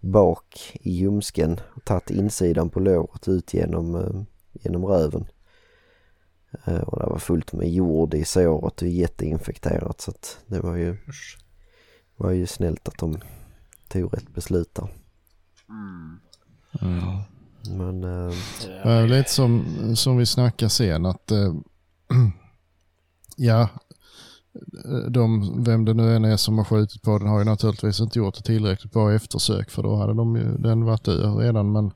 bak i ljumsken och tagit insidan på låret ut genom, eh, genom röven. Eh, och det var fullt med jord i såret och jätteinfekterat så att det var ju, var ju snällt att de tog rätt beslut där. Men eh, Det är lite som, som vi snackade sen att eh, ja, de, vem det nu än är som har skjutit på den har ju naturligtvis inte gjort ett tillräckligt bra eftersök för då hade de ju, den varit ur redan. Men,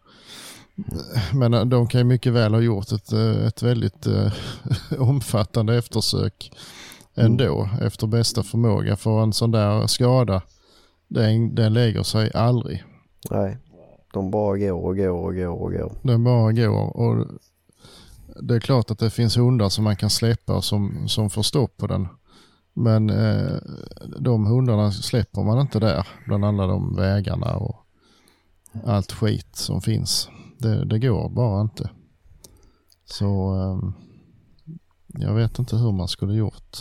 men de kan ju mycket väl ha gjort ett, eh, ett väldigt eh, omfattande eftersök ändå efter bästa förmåga. För en sån där skada, den, den lägger sig aldrig. nej, de bara går och går och går och går. De bara går och det är klart att det finns hundar som man kan släppa som, som får stopp på den. Men eh, de hundarna släpper man inte där bland alla de vägarna och allt skit som finns. Det, det går bara inte. Så eh, jag vet inte hur man skulle gjort.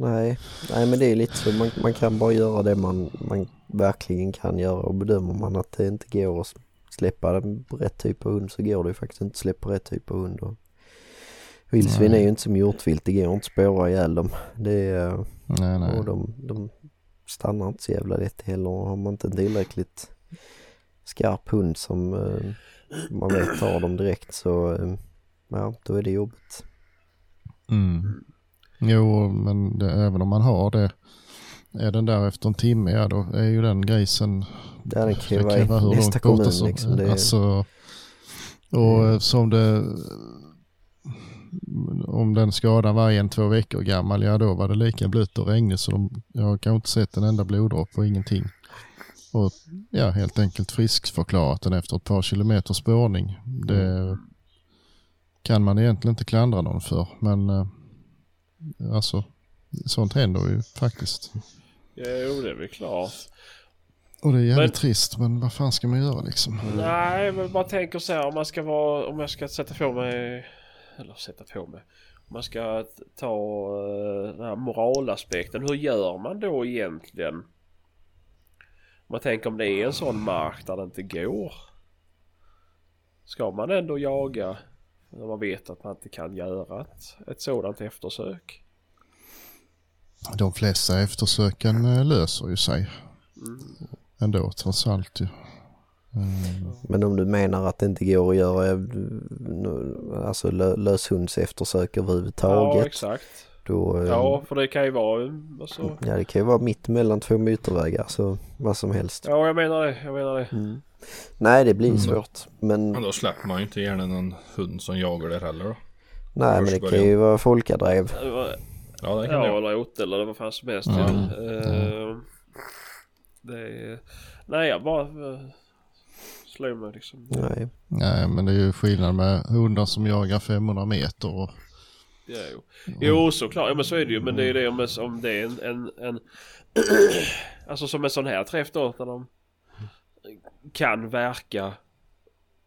Nej, nej men det är lite så. Man, man kan bara göra det man, man verkligen kan göra och bedömer man att det inte går att släppa rätt typ av hund så går det ju faktiskt inte att släppa rätt typ av hund. Och vildsvin är ju inte som hjortvilt, det går inte att spåra ihjäl dem. Det är, Nej, nej. och de, de stannar inte så jävla lätt heller. Och har man inte en tillräckligt skarp hund som eh, man vet tar dem direkt så eh, ja, då är det jobbigt. Mm. Jo, men det, även om man har det, är den där efter en timme, ja då är ju den grisen Där den kan vara hur i nästa långt kommun som, liksom. Det är, alltså, och eh, som det, om den skadan var en, två veckor gammal, ja då var det lika blött och regnigt så de, jag har kanske inte sett en enda bloddroppe och ingenting. Och ja, helt enkelt friskförklarat den efter ett par kilometer spårning. Det kan man egentligen inte klandra någon för, men eh, alltså sånt händer ju faktiskt. Jo, det är väl klart. Och det är jävligt Men- trist, men vad fan ska man göra liksom? Nej, men bara tänker så här om man ska vara, om jag ska sätta på mig, eller sätta på mig. Om man ska ta eh, den här moralaspekten. Hur gör man då egentligen? Om man tänker om det är en sån mark där det inte går. Ska man ändå jaga när man vet att man inte kan göra ett, ett sådant eftersök? De flesta eftersöken eh, löser ju sig ändå trots allt ju. Mm. Men om du menar att det inte går att göra eh, alltså lö- löshundseftersök Ja, överhuvudtaget. exakt. då, eh, Ja, för det kan ju vara alltså, ja, det kan ju vara mitt mellan två motorvägar så vad som helst. Ja, jag menar det. Jag menar det. Mm. Nej det blir Mm. svårt. Men Men då släpper man ju inte gärna någon hund som jagar där heller då. nej men det kan ju vara folkadrev. Ja, det kan Ja, det eller åt eller vad fan som helst. Mm. Eh, det är... Nej, jag bara uh, slog mig liksom. Nej. Nej, men det är ju skillnad med hundar som jagar 500 meter. Och, Ja, jo. jo, såklart. Ja, men så är det ju. Men det är ju det om, om det är en... en, en alltså som en sån här träff då. Där de kan verka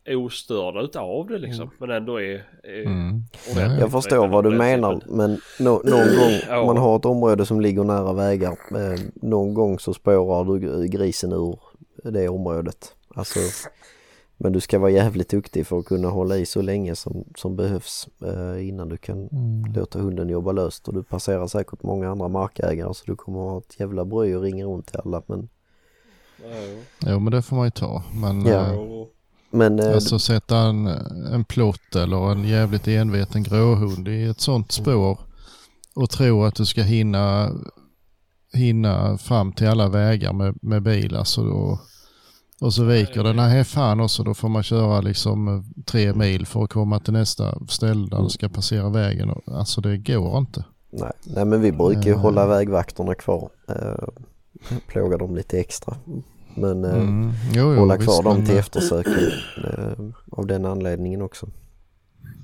ostörda utav det liksom. Men ändå är... är mm. Jag förstår vad du menar men nå- någon gång Ja. man har ett område som ligger nära vägar. Eh, någon gång så spårar du grisen ur det området. Alltså, men du ska vara jävligt duktig för att kunna hålla i så länge som, som behövs eh, innan du kan Mm. låta hunden jobba löst. Och du passerar säkert många andra markägare så du kommer ha ett jävla bry och ringa runt till alla. Men, Jo. Men det får man ju ta. Men Ja. eh, men eh, alltså sätta en, en plott eller en jävligt enveten gråhund i ett sånt spår och tro att du ska hinna, hinna fram till alla vägar med, med bil. Alltså, och, och så viker det. Nej, fan också. Då får man köra liksom tre mil för att komma till nästa ställe där du ska passera vägen. Alltså det går inte. nej, nej men vi brukar ju Eh. hålla vägvakterna kvar. Eh, plåga dem lite extra. Men eh, Mm. Jo, jo, hålla visst, kvar dem men, till eh, eftersöken eh, av den anledningen också.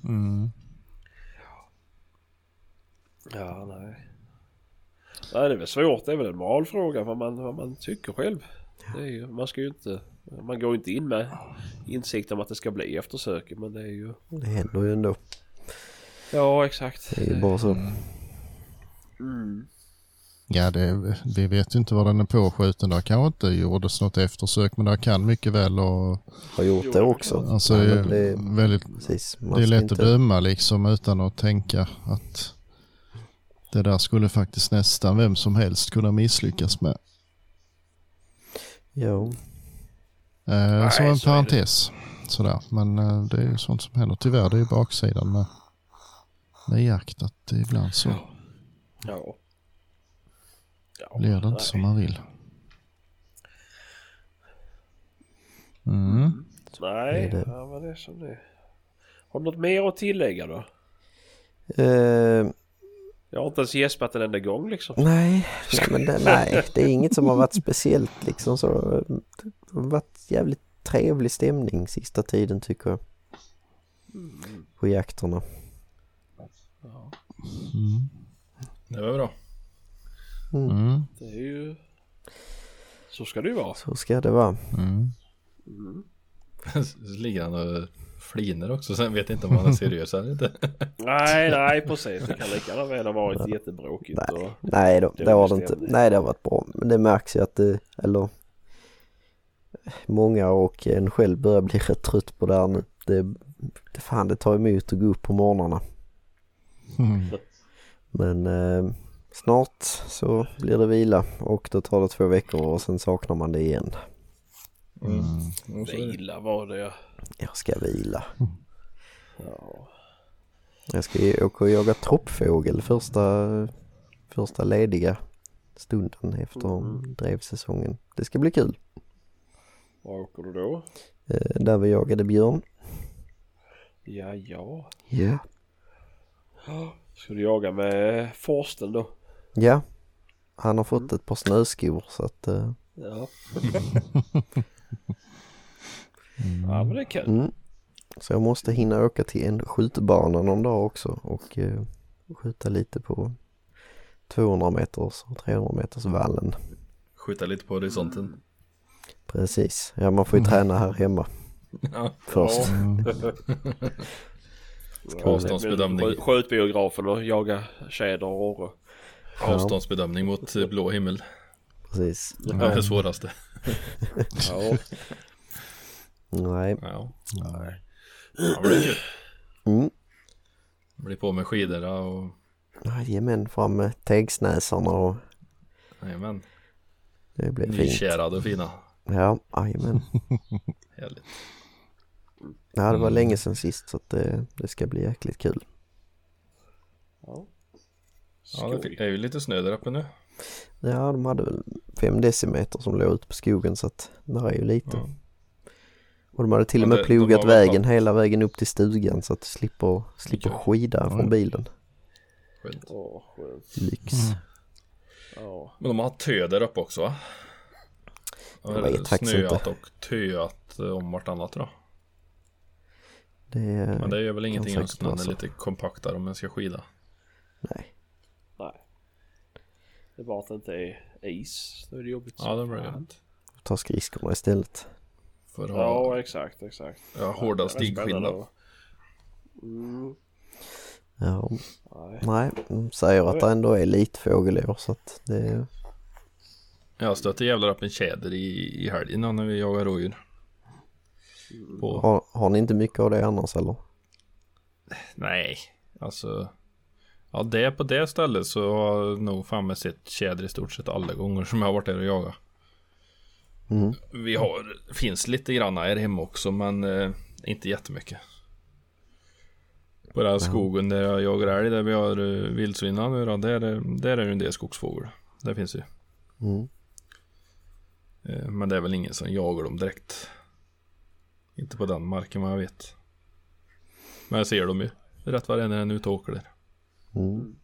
Mm. Ja, nej. Nej, det är väl svårt. Det är väl en moralfråga vad man, vad man tycker själv. Det är ju, man ska ju inte... Man går ju inte in med insikt om att det ska bli eftersök. Men det är ju... Det händer ju ändå. Ja, exakt. Det är ju bara så. Mm. Ja, det, vi vet ju inte var den är påskjuten. Där kanske inte gjordes något eftersök men där kan mycket väl och Har gjort Jo, det det också. alltså Ja, det det väldigt precis. Det är lätt inte- att döma liksom utan att tänka att det där skulle faktiskt nästan vem som helst kunna misslyckas med. Ja, Eh, som en så är det. parentes. Sådär. Men eh, det är ju sånt som händer. Tyvärr det är ju baksidan med, med jakt att det är ibland så Ja. Ja. blir det inte som man vill. Mm. Nej, är det. ja, men det är som det är. Har du något mer att tillägga då? eh, Jag har inte ens gäspat en enda gång liksom. nej, nej, men det, nej, det är inget som har varit speciellt liksom så. Det har varit jävligt trevlig stämning sista tiden tycker jag. På jakterna. Mm. Det var bra. Mm. Det är ju... Så ska det ju vara. Så ska det vara. Mm. Så ligger han och fliner också. Sen vet jag inte om han är seriös eller inte. Nej, nej precis. Det kan lika väl ha varit jättebråkigt. Nej. Och... Nej, då, Det det har var det inte. Nej, det har varit bra. Men det märks ju att det, eller många och en själv börjar bli rätt trött på det här nu. Det, det fan, det tar emot att gå upp på morgnarna. Mm. Men eh, snart så blir det vila och då tar det två veckor och sen saknar man det igen. Mm. Mm. Det- Vila var det. Jag ska vila. Ja. Jag ska åka och jaga toppfågel första, första lediga stunden efter drevsäsongen. Det ska bli kul. Var åker du då? Eh, där vi jagade björn. Ja, ja. Ja. Ska du jaga med Forsten då? Ja. Han har fått ett par snöskor så att eh, Ja. Ja, men det är kul. mm. Så jag måste hinna åka till en skjutbana någon dag också och eh, skjuta lite på 200 meters och 300 meters vallen. Skjuta lite på horisonten. Precis. Ja man får ju träna här hemma Ja. först. Mm. Avståndsbedömning. Skjut- Skjutbiografen och jaga tjäder och orre. Avståndsbedömning mot blå himmel. Precis. Det är det svåraste. Ja. Nej. Ja. Nej. ja det kul. Mm. Bli på med skidorna och Jajamän, fram med tegsnäsarna och jajamän. det blir fint. Nykärade och fina. Ja, jajamän. Härligt. Ja, det var länge sedan sist så att det, det ska bli jäkligt kul. Ja. Ja det är ju lite snö där uppe nu. Ja, de hade väl fem decimeter som låg ute på skogen så att det är ju lite. Ja. Och de hade till och med det- de plogat vägen hela vägen upp till stugan så att du slipper, slipper Ja. skida Oj. från bilen. Skönt. Åh, skönt. Lyx. Ja. Men de har tö där uppe också va? Jag vet faktiskt Snöat inte. och töat eh, om vartannat då. Det är... Men det gör väl ingenting vara den är lite kompaktare om man ska skida. Nej. Det är bara att det inte är is. Då är det jobbigt. Ja det blir gött. Ta skridskorna istället. För att ha Ja, exakt, exakt. ja, hårda Det är spännande stigskillnad. att- Mm, Ja, nej. nej, de säger att det ändå är lite fågel i år så att det är... Jag stötte jävlar upp en tjäder i, i helgen när vi jagar rådjur. På, Har, har ni inte mycket av det annars eller? nej, alltså. Ja det är på det stället så har jag nog fan med sett tjäder i stort sett alla gånger som jag har varit där och jagat. Mm. Vi har, finns lite granna här hemma också men eh, inte jättemycket. På den här skogen där jag jagar älg där vi har eh, vildsvinan nu då, där, är- där är det en del skogsfågel. Det finns ju. Mm. Eh, Men det är väl ingen som jagar dem direkt. Inte på den marken vad jag vet. Men jag ser dem ju rätt vad det är när den är ute och åker där. Mm.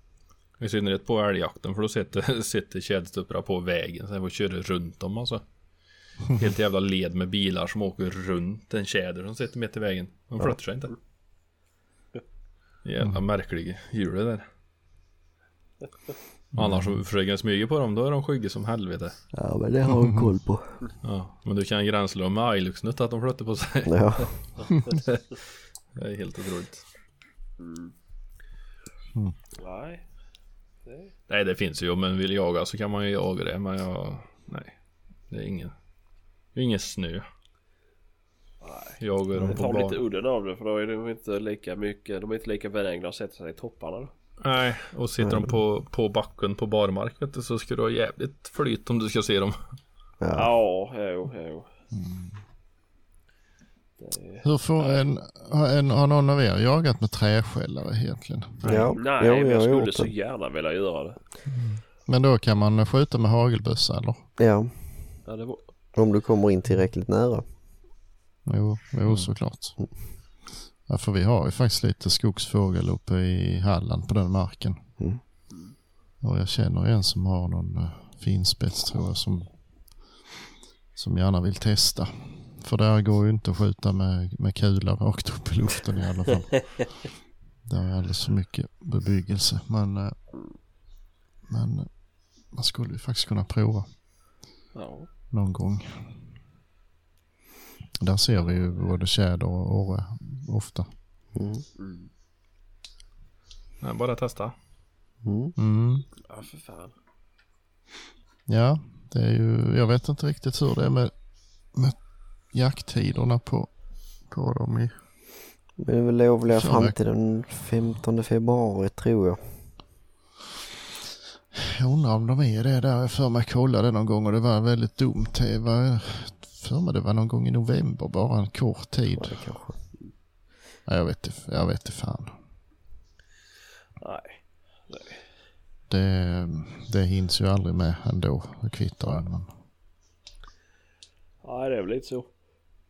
I synnerhet på älgjakten för då sitter, sitter tjäderstupprar på vägen så jag får köra runt dem alltså. Helt jävla led med bilar som åker runt en tjäder som sitter mitt i vägen. De flyttar sig inte. Jävla märklig djur det där. Annars om du försöker smyga på dem då är de skygga som helvete. Ja men det har de koll på. Ja, men du kan gränsla dem med Iluxnut att de flyttar på sig. Ja. Det är helt otroligt. Nej. Det... Nej det finns ju om man vill jaga så kan man ju jaga det men jag, nej. Det är ingen, det är ingen snö. Jagar dem Det på tar lite udden av det för då är de inte lika mycket, de är inte lika benägna att sätta sig i topparna. då. Nej, och sitter de på, på backen på barmark vet du, så ska du ha jävligt flyt om du ska se dem. Ja. Ja, jo, jo. Det... Hur får en, har en, har någon av er jagat med träskällare egentligen? ja. Nej, jo, men jag jag skulle så gärna vilja göra det. Men då kan man skjuta med hagelbössa eller? Ja, Ja, det var... om du kommer in tillräckligt nära. Jo, jo såklart. Ja, för vi har ju faktiskt lite skogsfågel uppe i Halland på den marken. Mm. Och jag känner en som har någon uh, finspets tror jag som, som gärna vill testa. För där går ju inte att skjuta med, med kula rakt upp i luften i alla fall. Det är alldeles för mycket bebyggelse. Men, eh, men man skulle ju faktiskt kunna prova Ja. någon gång. Där ser vi ju både tjäder och orre ofta. Mm. Mm. Nej, bara testa. Mm. Mm. Ja, för fan. Ja, det är ju, jag vet inte riktigt hur det är med, med jakttiderna på, på dem i. Men det är väl lovliga fram till den 15 februari tror jag. Jag undrar om de är det där. Jag för mig kollade någon gång och det var väldigt dumt. Det var, för mig det var någon gång i november, bara en kort tid. Ja, det kanske. Ja, jag vet inte, jag vet fan. Nej. Det, det hinns ju aldrig med ändå. Det kvittar ju. Men, Nej, det är väl lite så.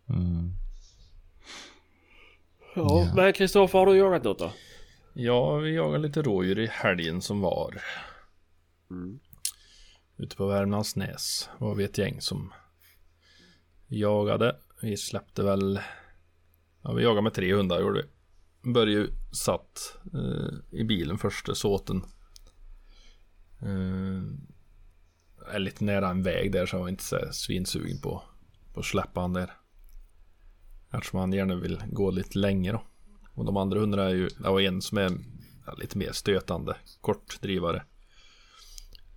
Mm. Ja, Ja. men Kristoffer har du jagat något då? Ja, vi jagade lite rådjur i helgen som var. Mm. Ute på Värmlandsnäs var vi ett gäng som jagade. Vi släppte väl, ja vi jagade med tre hundar gjorde vi. Börje satt eh, i bilen första såten. Eh, är lite nära en väg där så jag var inte så svinsugen på, på att släppa han där. Eftersom han gärna vill gå lite längre då. Och de andra hundarna är ju, det var en som är lite mer stötande, kortdrivare.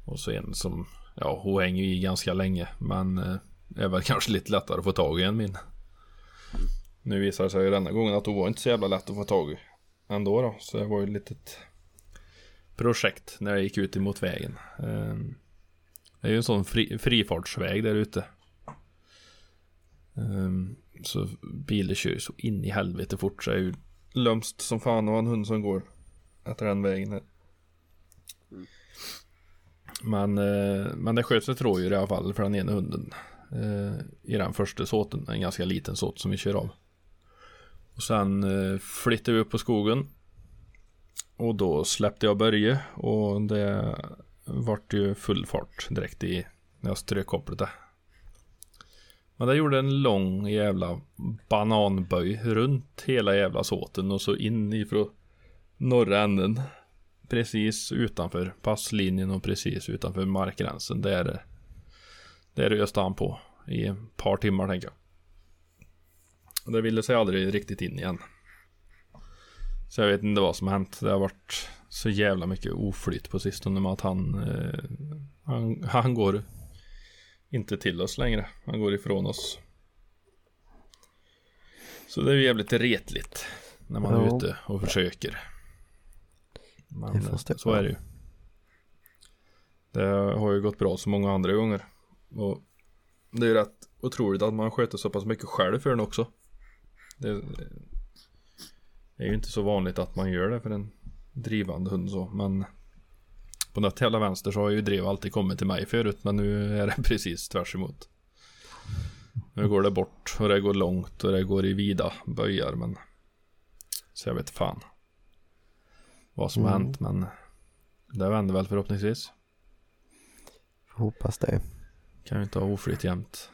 Och så en som, ja hon hänger ju i ganska länge men eh, är väl kanske lite lättare att få tag i än min. Nu visar det sig ju denna gången att hon var inte så jävla lätt att få tag i ändå då. Så det var ju ett litet projekt när jag gick ut emot vägen. Ehm, det är ju en sån fri, frifartsväg där ute. Ehm, så bilar kör ju så in i helvete fort så är ju lömst som fan och en hund som går efter den vägen här. Men, eh, men det sköts ett rådjur i alla fall för den ena hunden. Eh, I den första såten, en ganska liten såt som vi kör av. Och sen eh, flyttade vi upp på skogen. Och då släppte jag Börje och det vart ju full fart direkt i när jag strök kopplet där. Men det gjorde en lång jävla bananböj runt hela jävla såten och så in ifrån norra änden. Precis utanför passlinjen och precis utanför markgränsen. Där, där öste han på i ett par timmar tänker jag. Och det ville sig aldrig riktigt in igen. Så jag vet inte vad som har hänt. Det har varit så jävla mycket oflytt på sistone med att han, eh, han, han går inte till oss längre. Han går ifrån oss. Så det är ju jävligt retligt när man är Ja. ute och försöker. Men så är det ju. Det har ju gått bra så många andra gånger. Och det är ju rätt otroligt att man sköter så pass mycket själv för den också. Det, det är ju inte så vanligt att man gör det för en drivande hund så. Men på något jävla vänster så har ju drev alltid kommit till mig förut. Men nu är det precis tvärs emot. Nu går det bort och det går långt och det går i vida böjar. Men så jag vet fan. Vad som har Mm. hänt men det vänder väl förhoppningsvis. Hoppas det. Kan ju inte ha oflytt jämt.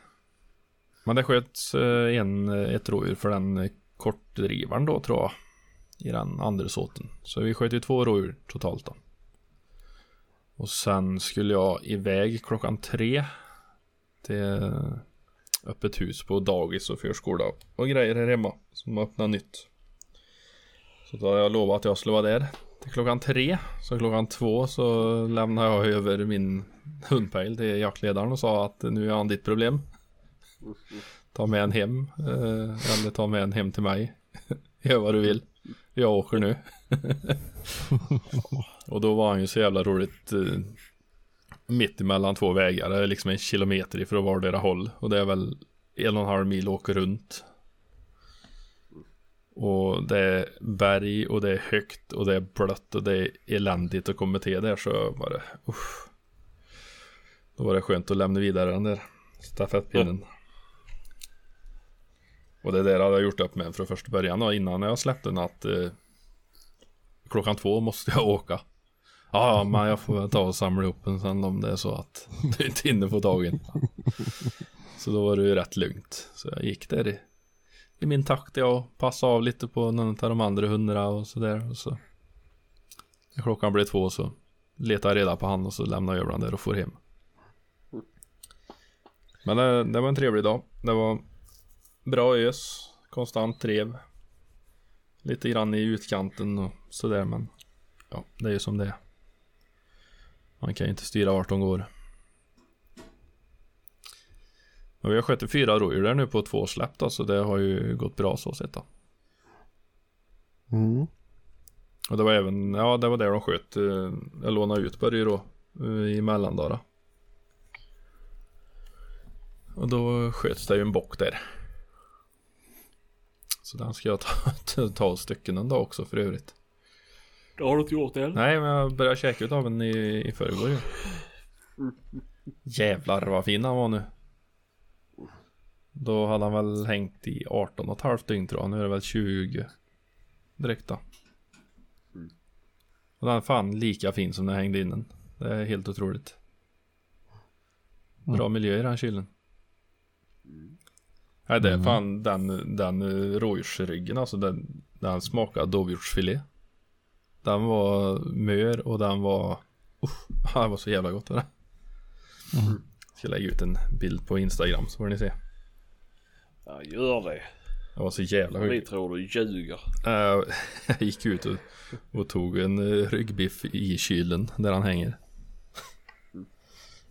Men det sköts eh, en, eh, ett rådjur för den eh, kortdrivaren då tror jag. I den andra såten. Så vi sköt ju två rådjur totalt då. Och sen skulle jag iväg klockan tre. Till öppet hus på dagis och förskola och grejer här hemma. Som öppnar nytt. Så då har jag lovat att jag skulle vara där till klockan tre. Så klockan två så lämnade jag över min hundpejl till jaktledaren och sa att nu är han ditt problem. Ta med en hem. Eh, eller ta med en hem till mig. Gör vad du vill. Jag åker nu. och då var han ju så jävla roligt. Eh, mitt emellan två vägar. Det är liksom en kilometer ifrån vardera håll. Och det är väl en och en halv mil åker runt. Och det är berg och det är högt och det är blött och det är eländigt att komma till där så var det usch. Då var det skönt att lämna vidare den där stafettpinnen. Och det där hade jag gjort upp med från första början då, innan jag släppte den att eh, klockan två måste jag åka. Ja, men jag får väl ta och samla ihop den sen om det är så att du inte hinner få i den. Så då var det ju rätt lugnt. Så jag gick där i, i min takt jag passade av lite på någon av de andra hundarna och sådär. Och så när klockan blev två så letade jag reda på han och så lämnade jag över där och for hem. Men det, det var en trevlig dag. Det var bra ös, konstant drev. Lite grann i utkanten och sådär men ja, det är ju som det är. Man kan ju inte styra vart de går. Men vi har skjutit fyra rådjur där nu på två släpp då, så det har ju gått bra så sett då. Mm. Och det var även, ja det var där de sköt, eh, jag lånade ut Börje då eh, i Mellandara. Och då sköts det ju en bock där. Så den ska jag ta, ta stycken en dag också för övrigt. Det har du inte gjort än. Nej men jag började käka utav den i, i förrgår ju. Jävlar vad fin han var nu. Då hade han väl hängt i 18 och ett halvt dygn tror jag. Nu är det väl 20 direkt då. Och den är fan lika fin som när jag hängde in den. Det är helt otroligt. Bra miljö i den kylen. Nej det är fan den, den eh, rådjursryggen alltså den, den smakar dovhjortsfilé. Den var mör och den var Uff, det var så jävla gott det. Ska lägga ut en bild på Instagram så får ni se. Ja, gör det. Det var så jävla Vi högt. tror du ljuger. Uh, jag gick ut och, och tog en uh, ryggbiff i kylen där han hänger.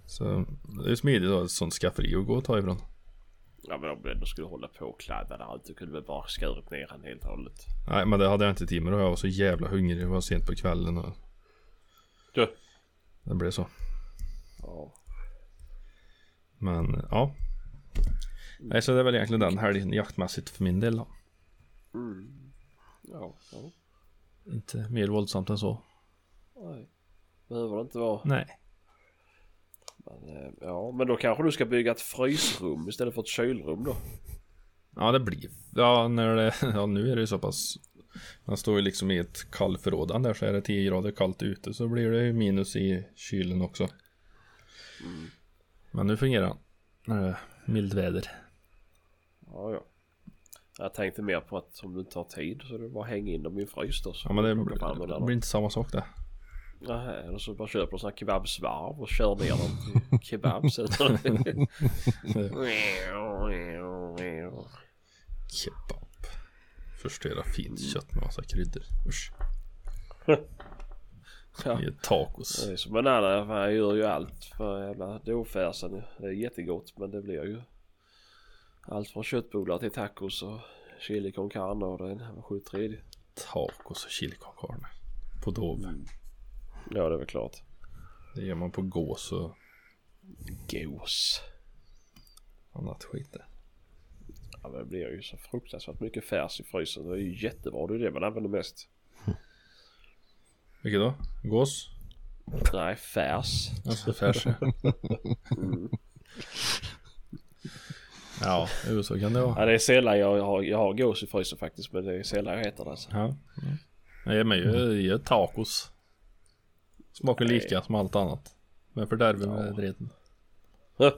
Så det är smidigt att ha ett sånt skafferi att gå och ta ifrån. Ja men om du ändå skulle hålla på och kladda där ute kunde vi bara skurit ner han helt och hållet. Nej men det hade jag inte tid med och jag var så jävla hungrig. Det var sent på kvällen och Du. det blev så. Ja. Men ja. Nej så det är väl egentligen den helgen jaktmässigt för min del då. Mm. Ja, ja. Inte mer våldsamt än så. Nej. Behöver det inte vara. Nej. Men, eh, ja men då kanske du ska bygga ett frysrum istället för ett kylrum då. Ja det blir Ja när det Ja nu är det ju så pass Man står ju liksom i ett kallförråd där så är det 10 grader kallt ute så blir det ju minus i kylen också. Men nu fungerar han. När det är mildväder. Ja, ja. Jag tänkte mer på att om du inte har tid så är det bara hänga in dem i en frys då. Så Ja men det, det blir inte samma sak det. Nej, eller så bara köper du sådana kebabsvarv och kör ner dem till kebabs. Kebab. Förstöra fint kött med massa kryddor. Usch. Ja. Det är tacos. Det är som en annan, jag gör ju allt för jävla dofärsen. Det är jättegott men det blir ju allt från köttbullar till tacos och chili con carne och den sju tredje. Tacos och chili con carne. På Dove. Ja det är väl klart. Det gör man på gås och Gås. annat skit där. Ja det blir ju så fruktansvärt mycket färs i frysen. Det är ju jättebra. Det är det man använder mest. Vilket då? Gås? Nej färs. Alltså färs ja. Ja, jo, så kan det vara. Ja det är sällan jag har, jag har gås i frysen faktiskt. Men det är sällan jag äter det. Alltså. Ja. Nej men jag gör tacos. Smakar Nej. lika som allt annat. Men fördärvar med Ja. dreten. Huh.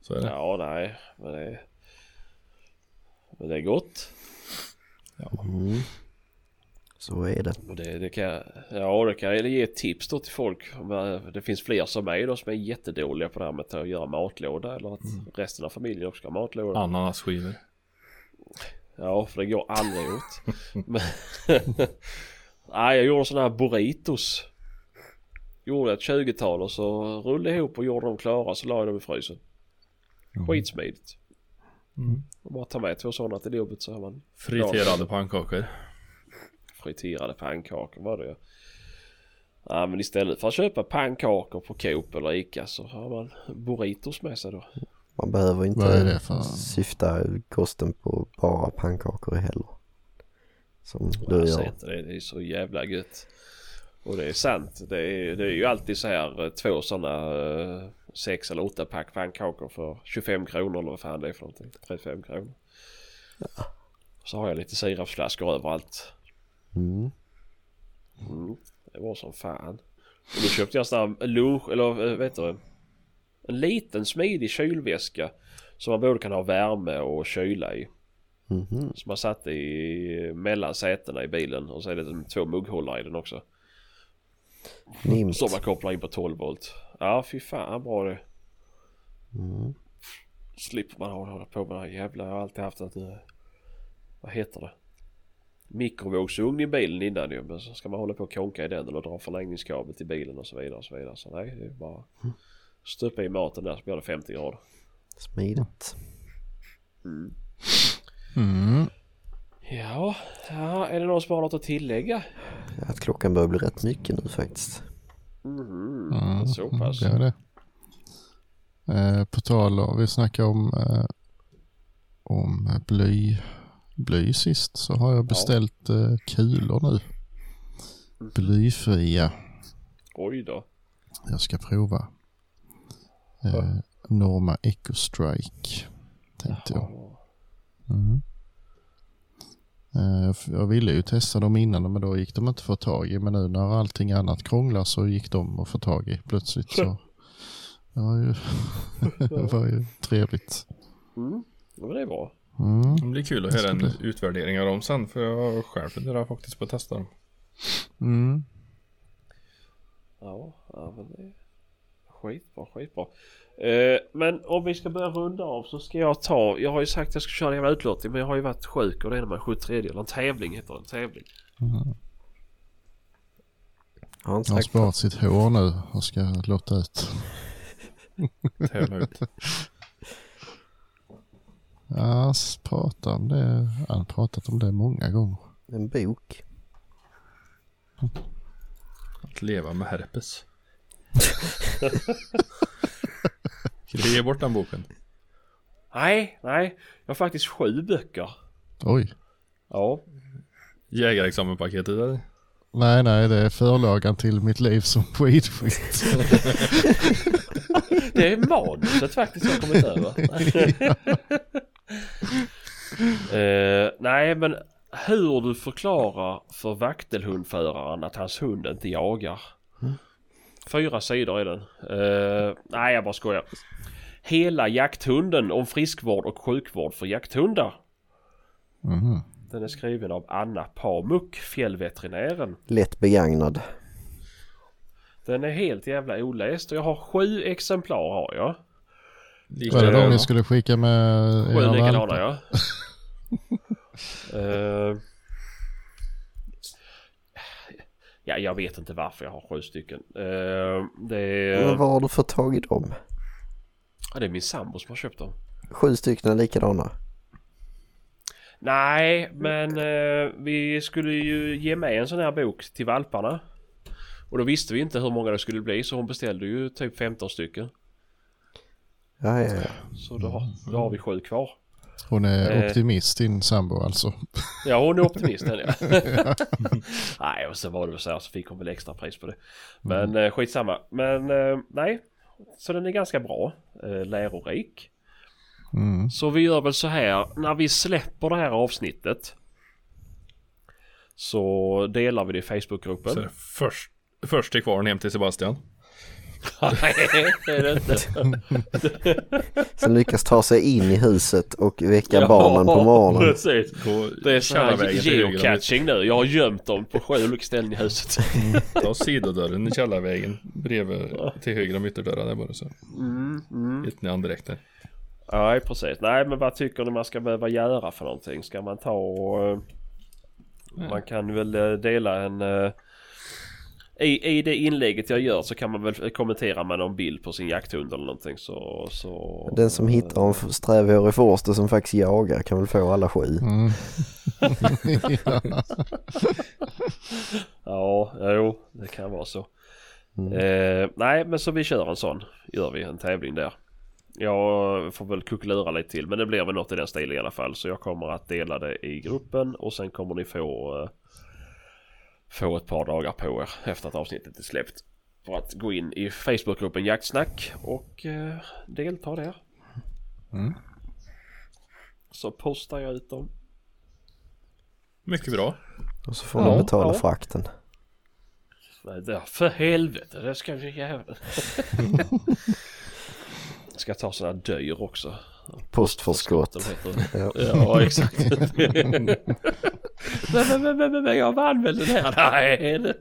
Så är det. Ja nej. Men det är, men det är gott. Mm. Så är det. Och det, det kan, ja, det kan jag ge tips då till folk. Det finns fler som mig då som är jättedåliga på det här med att göra matlåda. Eller att resten av familjen också ska ha matlåda. Ananasskivor. Ja, för det går aldrig åt. Men, Nej, jag gjorde sådana här burritos. Gjorde ett 20-tal och så rullade ihop och gjorde dem klara så la jag dem i frysen. Skitsmidigt. Mm. Och bara ta med två sådana till jobbet så har man Friterade pannkakor. friterade pannkakor var det Ja men istället för att köpa pannkakor på Coop eller Ica så har man burritos med sig då. Man behöver inte syfta kosten på bara pannkakor heller. Som du Jag gör. inte det, det är så jävla gött. Och det är sant. Det är, det är ju alltid så här eh, två sådana eh, sex eller åtta pack pannkakor för 25 kronor eller vad fan det är för någonting. 35 kronor. Så har jag lite sirapsflaskor överallt. Mm. Mm, det var som fan. Och då köpte jag sån här lunch, eller äh, vet du En liten smidig kylväska. Som man både kan ha värme och kyla i. Mhm. Som man satte i mellan sätena i bilen. Och så är det två mugghållare i den också. Nimt. Som man kopplar in på 12 volt. Ja fy fan bra det. Mm. Slipper man hålla på med det här jävla. Jag har alltid haft ett... eh, Vad heter det? Mikrovågsugn i bilen innan ju. Men så ska man hålla på och konka i den eller dra förlängningskabel till bilen och så vidare och så vidare. Så nej det är bara stoppa i maten där så blir det 50 grader. Smidigt. Mm. Ja, ja är det någon som har något att tillägga? Ja, Att klockan börjar bli rätt mycket nu faktiskt. Mhm, Mm, så pass. Det är det. Eh, på tal om, vi snackade om, eh, om bly, bly sist så har jag beställt eh, kulor nu. Blyfria. Oj då. Jag ska prova. Eh, Norma Eco Strike tänkte jag. Mm. Eh, Jag ville ju testa dem innan men då gick de inte att få tag i. Men nu när allting annat krånglar så gick de att få tag i plötsligt. Så det var ju, det var ju trevligt. Mm. Ja, det är bra. Mm. Det blir kul att höra en utvärdering av dem sen. För jag själv funderar faktiskt på att testa dem. Mm. Ja, ja men det skitbra, skitbra. Eh, men om vi ska börja runda av så ska jag ta, jag har ju sagt att jag ska köra en jävla utlottning men jag har ju varit sjuk och det är när man skjuter tredje eller en tävling heter det, en tävling. Jag har inte Jag har sparat sitt hår nu och ska låta ut. Tävla ut. Ja, pratar om det. Han har pratat om det många gånger. en bok. Att leva med herpes. Ska du ge bort den boken? Nej, nej. Jag har faktiskt sju böcker. Oj. Ja. Jägarexamenpaketet eller? Nej, nej, det är förlagan till mitt liv som skidskytt. Det är manuset faktiskt jag kommit över. Eh, nej men hur du förklarar för vaktelhundföraren att hans hund inte jagar. Fyra sidor är den. Uh, nej jag bara skojar. Hela jakthunden om friskvård och sjukvård för jakthundar. Mhm. Den är skriven av Anna Pamuk, fjällveterinären. Lätt begagnad. Den är helt jävla oläst och jag har sju exemplar har jag. Lika Var det de ni skulle skicka med Sju likadana ja. Eh, ja, jag vet inte varför jag har sju stycken. Eh, det, är, Men var har du fått tag i dem? ja, det är min sambo som har köpt dem. Sju stycken likadana. Nej, men eh, vi skulle ju ge med en sån här bok till valparna. Och då visste vi inte hur många det skulle bli så hon beställde ju typ 15 stycken. Ja, ja, ja. Så då, har- då har vi sju kvar. Hon är Eh. optimist din sambo alltså. Ja hon är optimisten ja. nej och så var det väl så här så fick hon väl extra pris på det. Men mm. skitsamma. Men eh, nej. Så den är ganska bra. Eh, lärorik. Mm. Så vi gör väl så här. När vi släpper det här avsnittet. Så delar vi det i Facebookgruppen. Först, först till kvarn hem till Sebastian. Nej det är det inte. Som lyckas ta sig in i huset och väcka barnen på morgonen. Precis. Det är så här geocaching nu. Jag har gömt dem på sju olika ställen i huset. Ta sidodörren i källarvägen bredvid till höger om ytterdörren där bara så. Mm, mm. Hittar ni direkt där. Nej precis. Nej men vad tycker ni man ska behöva göra för någonting? Ska man ta och... eh, Man kan väl eh, dela en... I, I det inlägget jag gör så kan man väl kommentera med någon bild på sin jakthund eller någonting så... så Den som hittar en strävhårig forster som faktiskt jagar kan väl få alla sju. Mm. ja. Ja, jo det kan vara så. Mm. Eh, nej men så vi kör en sån. Gör vi en tävling där. Jag får väl kuckelura lite till men det blir väl något i den stilen i alla fall. Så jag kommer att dela det i gruppen och sen kommer ni få eh, Få ett par dagar på er efter att avsnittet är släppt. För att gå in i Facebookgruppen Jaktsnack och eh, delta där. Mm. Så postar jag ut dem. Mycket bra. Och så får Ja, man betala ja. frakten. Nej, För helvete, det ska vi jävla... ska ta sådana dyr också. Postförskott. Ja. Ja, exakt. men, men, men, men, men jag vann väl den här? Nej,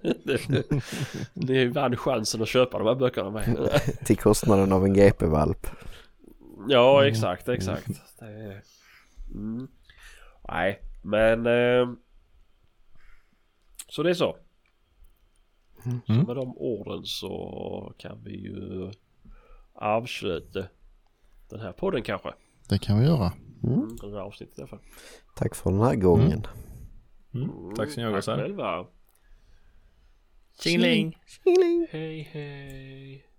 ni vann chansen att köpa de här böckerna med. Till kostnaden av en GP-valp. Ja, exakt, exakt. Det är... mm. Nej, men... Eh... Så det är så. Så Mm. med de orden så kan vi ju avsluta den här podden kanske. Det kan vi göra. Mm. Det här avsnittet i alla fall. Tack för den här gången. Mm. Tack så mycket. Tack själva. Tjingeling! Hej hej.